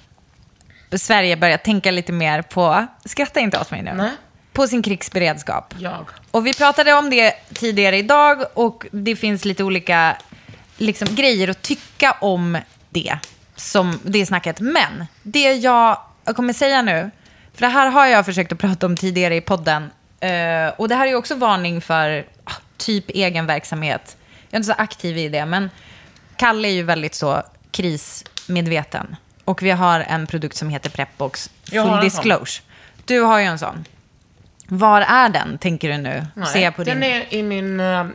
S1: Sverige börjat tänka lite mer på, skratta inte åt mig nu,
S2: Nej.
S1: på sin krigsberedskap.
S2: Jag.
S1: Och vi pratade om det tidigare idag och det finns lite olika liksom, grejer att tycka om det, som det snacket. Men det jag kommer säga nu, för det här har jag försökt att prata om tidigare i podden, eh, och det här är också varning för ah, typ egen verksamhet. Jag är inte så aktiv i det, men Kalle är ju väldigt så krismedveten. Och vi har en produkt som heter Prepbox,
S2: Jag
S1: full disclosure. Du har ju en sån. Var är den, tänker du nu? Ser jag på
S2: den
S1: din...
S2: är i min, eh,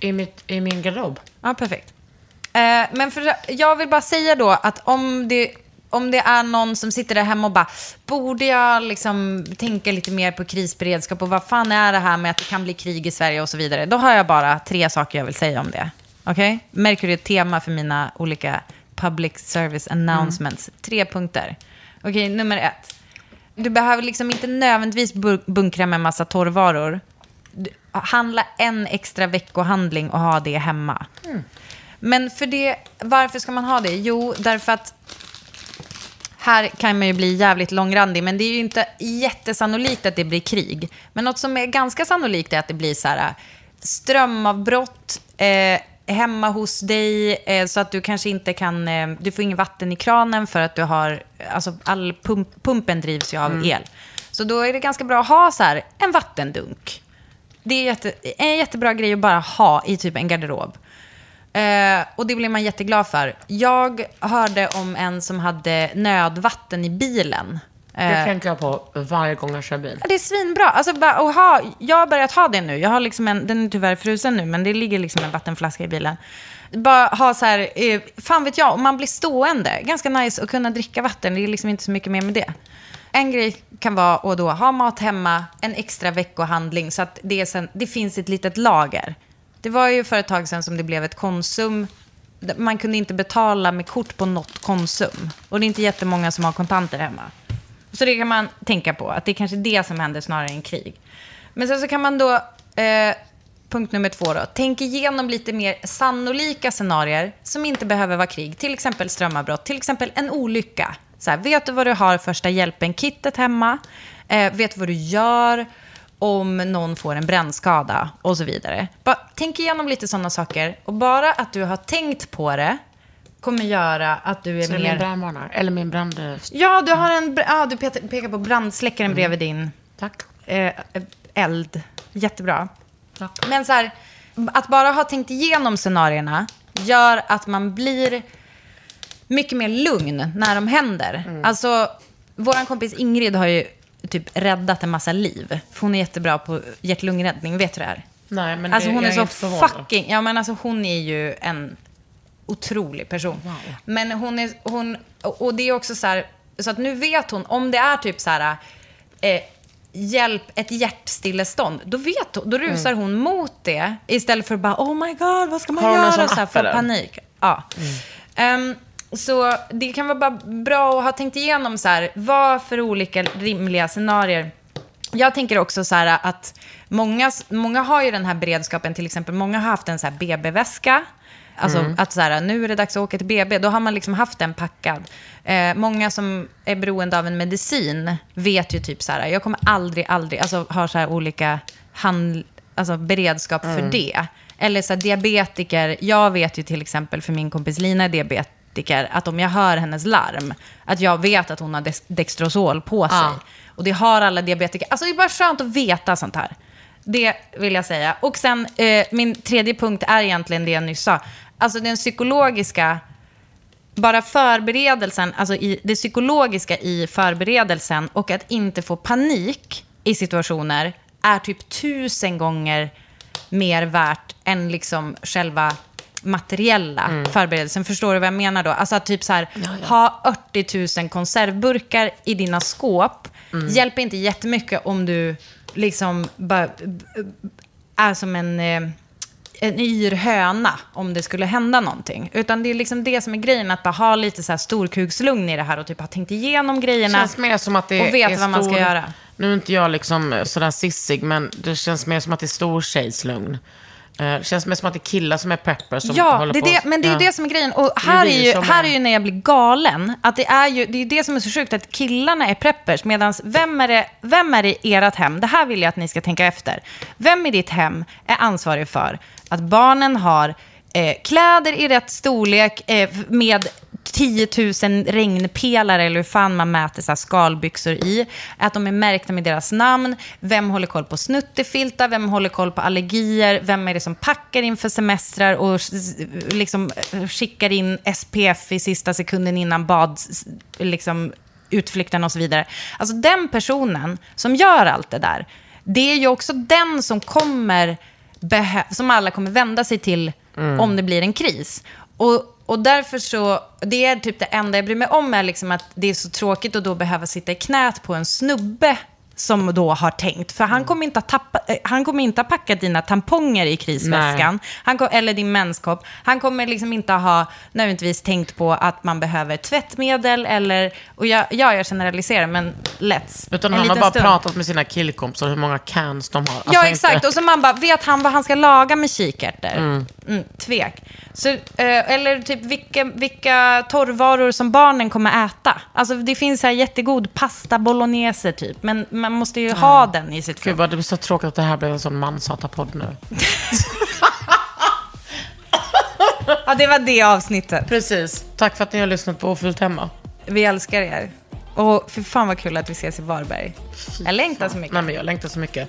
S2: i, mitt, i min garderob.
S1: Ja, perfekt. Eh, men för, jag vill bara säga då att om det, om det är någon som sitter där hemma och bara, borde jag liksom tänka lite mer på krisberedskap och vad fan är det här med att det kan bli krig i Sverige och så vidare. Då har jag bara tre saker jag vill säga om det. Okej? Märker du ett tema för mina olika public service announcements? Tre punkter. Okej, nummer ett. Du behöver liksom inte nödvändigtvis bunkra med massa torrvaror. Handla en extra veckohandling och ha det hemma. Men för det, varför ska man ha det? Jo, därför att här kan man ju bli jävligt långrandig, men det är ju inte jättesannolikt att det blir krig. Men något som är ganska sannolikt är att det blir så här strömavbrott eh, hemma hos dig, eh, så att du kanske inte kan, eh, du får ingen vatten i kranen för att du har, alltså all pump, pumpen drivs ju av el. Så då är det ganska bra att ha så här en vattendunk. Det är jätte, en jättebra grej att bara ha i typ en garderob. Eh, och det blir man jätteglad för. Jag hörde om en som hade nödvatten i bilen. Eh,
S2: Det tänker jag på varje gång jag kör bil.
S1: Det är svinbra. Alltså, bara, ha, jag har börjat ha det nu. Jag har liksom en, den är tyvärr frusen nu, men det ligger liksom en vattenflaska i bilen. Bara ha så här, eh, fan vet jag, om man blir stående. Ganska nice att kunna dricka vatten. Det är liksom inte så mycket mer med det. En grej kan vara att då ha mat hemma, en extra veckohandling, så att det, sen, det finns ett litet lager. Det var ju för ett tag sedan som det blev ett Konsum. Man kunde inte betala med kort på något Konsum. Och det är inte jättemånga som har kontanter hemma. Så det kan man tänka på, att det är kanske det som händer snarare än krig. Men sen så kan man då, eh, punkt nummer två då, tänk igenom lite mer sannolika scenarier som inte behöver vara krig. Till exempel strömavbrott, till exempel en olycka. Så här, vet du vad du har första hjälpen-kittet hemma? Eh, vet du vad du gör om någon får en brännskada och så vidare. Bara, tänk igenom lite sådana saker och bara att du har tänkt på det kommer göra att du är
S2: Så
S1: mer...
S2: min brandvarnare. Eller min brand...
S1: Ja, du har en... Ja, du pekar på brandsläckaren bredvid din
S2: Tack.
S1: eh, eld. Jättebra.
S2: Tack.
S1: Men så här, att bara ha tänkt igenom scenarierna gör att man blir mycket mer lugn när de händer.
S2: Mm.
S1: Alltså, vår kompis Ingrid har ju typ räddat en massa liv. För hon är jättebra på hjärt-lungräddning, vet du det här?
S2: Nej, men
S1: Alltså
S2: det,
S1: hon
S2: jag
S1: är så fucking... Ja, men alltså hon är ju en otrolig person. Men hon är... Hon, och det är också så här... Så att nu vet hon, om det är typ så här... Eh, hjälp, ett hjärtstillestånd, då vet hon, då rusar hon mot det istället för att bara oh my god, vad ska man
S2: Har hon en
S1: göra?
S2: sån
S1: Så här,
S2: app,
S1: få
S2: eller?
S1: panik. Ja. Ehm, så det kan vara bara bra att ha tänkt igenom så här, vad för olika rimliga scenarier. Jag tänker också så här att många, många har ju den här beredskapen, till exempel många har haft en så här BB-väska. Alltså
S2: Mm.
S1: att så här, nu är det dags att åka till BB, då har man liksom haft den packad. Eh, många som är beroende av en medicin vet ju typ så här, jag kommer aldrig, aldrig, alltså har så här olika hand, alltså beredskap för det. Eller så här, diabetiker, jag vet ju till exempel för min kompis Lina är diabetiker, att om jag hör hennes larm, att jag vet att hon har Dex- Dextrosol på sig.
S2: Ja.
S1: Och det har alla diabetiker. Alltså det är bara skönt att veta sånt här. Det vill jag säga. Och sen, eh, min tredje punkt är egentligen det jag nyss sa. Alltså den psykologiska, bara förberedelsen, alltså i, det psykologiska i förberedelsen och att inte få panik i situationer är typ tusen gånger mer värt än liksom själva materiella förberedelsen. Förstår du vad jag menar då? Alltså att typ så här, ha 80 000 konservburkar i dina skåp hjälper inte jättemycket om du liksom bara är som en, eh, en yr höna om det skulle hända någonting. Utan det är liksom det som är grejen, att bara ha lite så här storkukslugn i det här och typ ha tänkt igenom grejerna.
S2: känns mer som att det
S1: och vet
S2: är
S1: vad man ska
S2: stor-
S1: göra.
S2: Nu är inte jag liksom sådär sissig, men det känns mer som att det är stor tjejslugn. Eh, Det känns mer som att det är killar som är preppers som
S1: Ja,
S2: håller
S1: det
S2: på.
S1: men det är
S2: Ja.
S1: det som är grejen. Och här är,
S2: är
S1: ju, här
S2: är-
S1: är ju när jag blir galen. Att det är ju det, är det som är så sjukt, att killarna är preppers. Medan vem är, det, vem är det i ert hem? Det här vill jag att ni ska tänka efter. Vem i ditt hem är ansvarig för att barnen har eh, kläder i rätt storlek eh, med 10 000 regnpelare eller hur fan man mäter så skalbyxor i. Att de är märkta med deras namn. Vem håller koll på snuttefiltar? Vem håller koll på allergier? Vem är det som packar inför semestrar och liksom eh, skickar in SPF i sista sekunden innan bad, liksom, utflykten och så vidare. Alltså den personen som gör allt det där, det är ju också den som kommer som alla kommer vända sig till om det blir en kris. Och, och därför så, det är typ det enda jag bryr mig om är liksom att det är så tråkigt att då behöva sitta i knät på en snubbe som då har tänkt. För han kommer inte ha, tappa, eh, han kommer inte ha packat dina tamponger i krisväskan. Han kom, eller din menskopp. Han kommer liksom inte ha nödvändigtvis tänkt på att man behöver tvättmedel eller... Och jag, ja, jag generaliserar, men let's.
S2: Utan
S1: En
S2: han har bara
S1: stund.
S2: pratat med sina killkompisar hur många cans de har. Alltså
S1: ja,
S2: inte-
S1: exakt. Och så man bara, vet han vad han ska laga med kikärtor? Mm. tvek. Så, eh, eller typ vilka, vilka torrvaror som barnen kommer äta. Alltså det finns här jättegod pasta bolognese typ, men man måste ju ha den i sitt
S2: Gud vad det blir så tråkigt att det här blev en sån manshatarpodd nu.
S1: Ja, det var det avsnittet.
S2: Precis. Tack för att ni har lyssnat på Ofullt Hemma.
S1: Vi älskar er. Och för fan vad kul att vi ses i Varberg. Jag längtar så mycket.
S2: Nej, men jag längtar så mycket.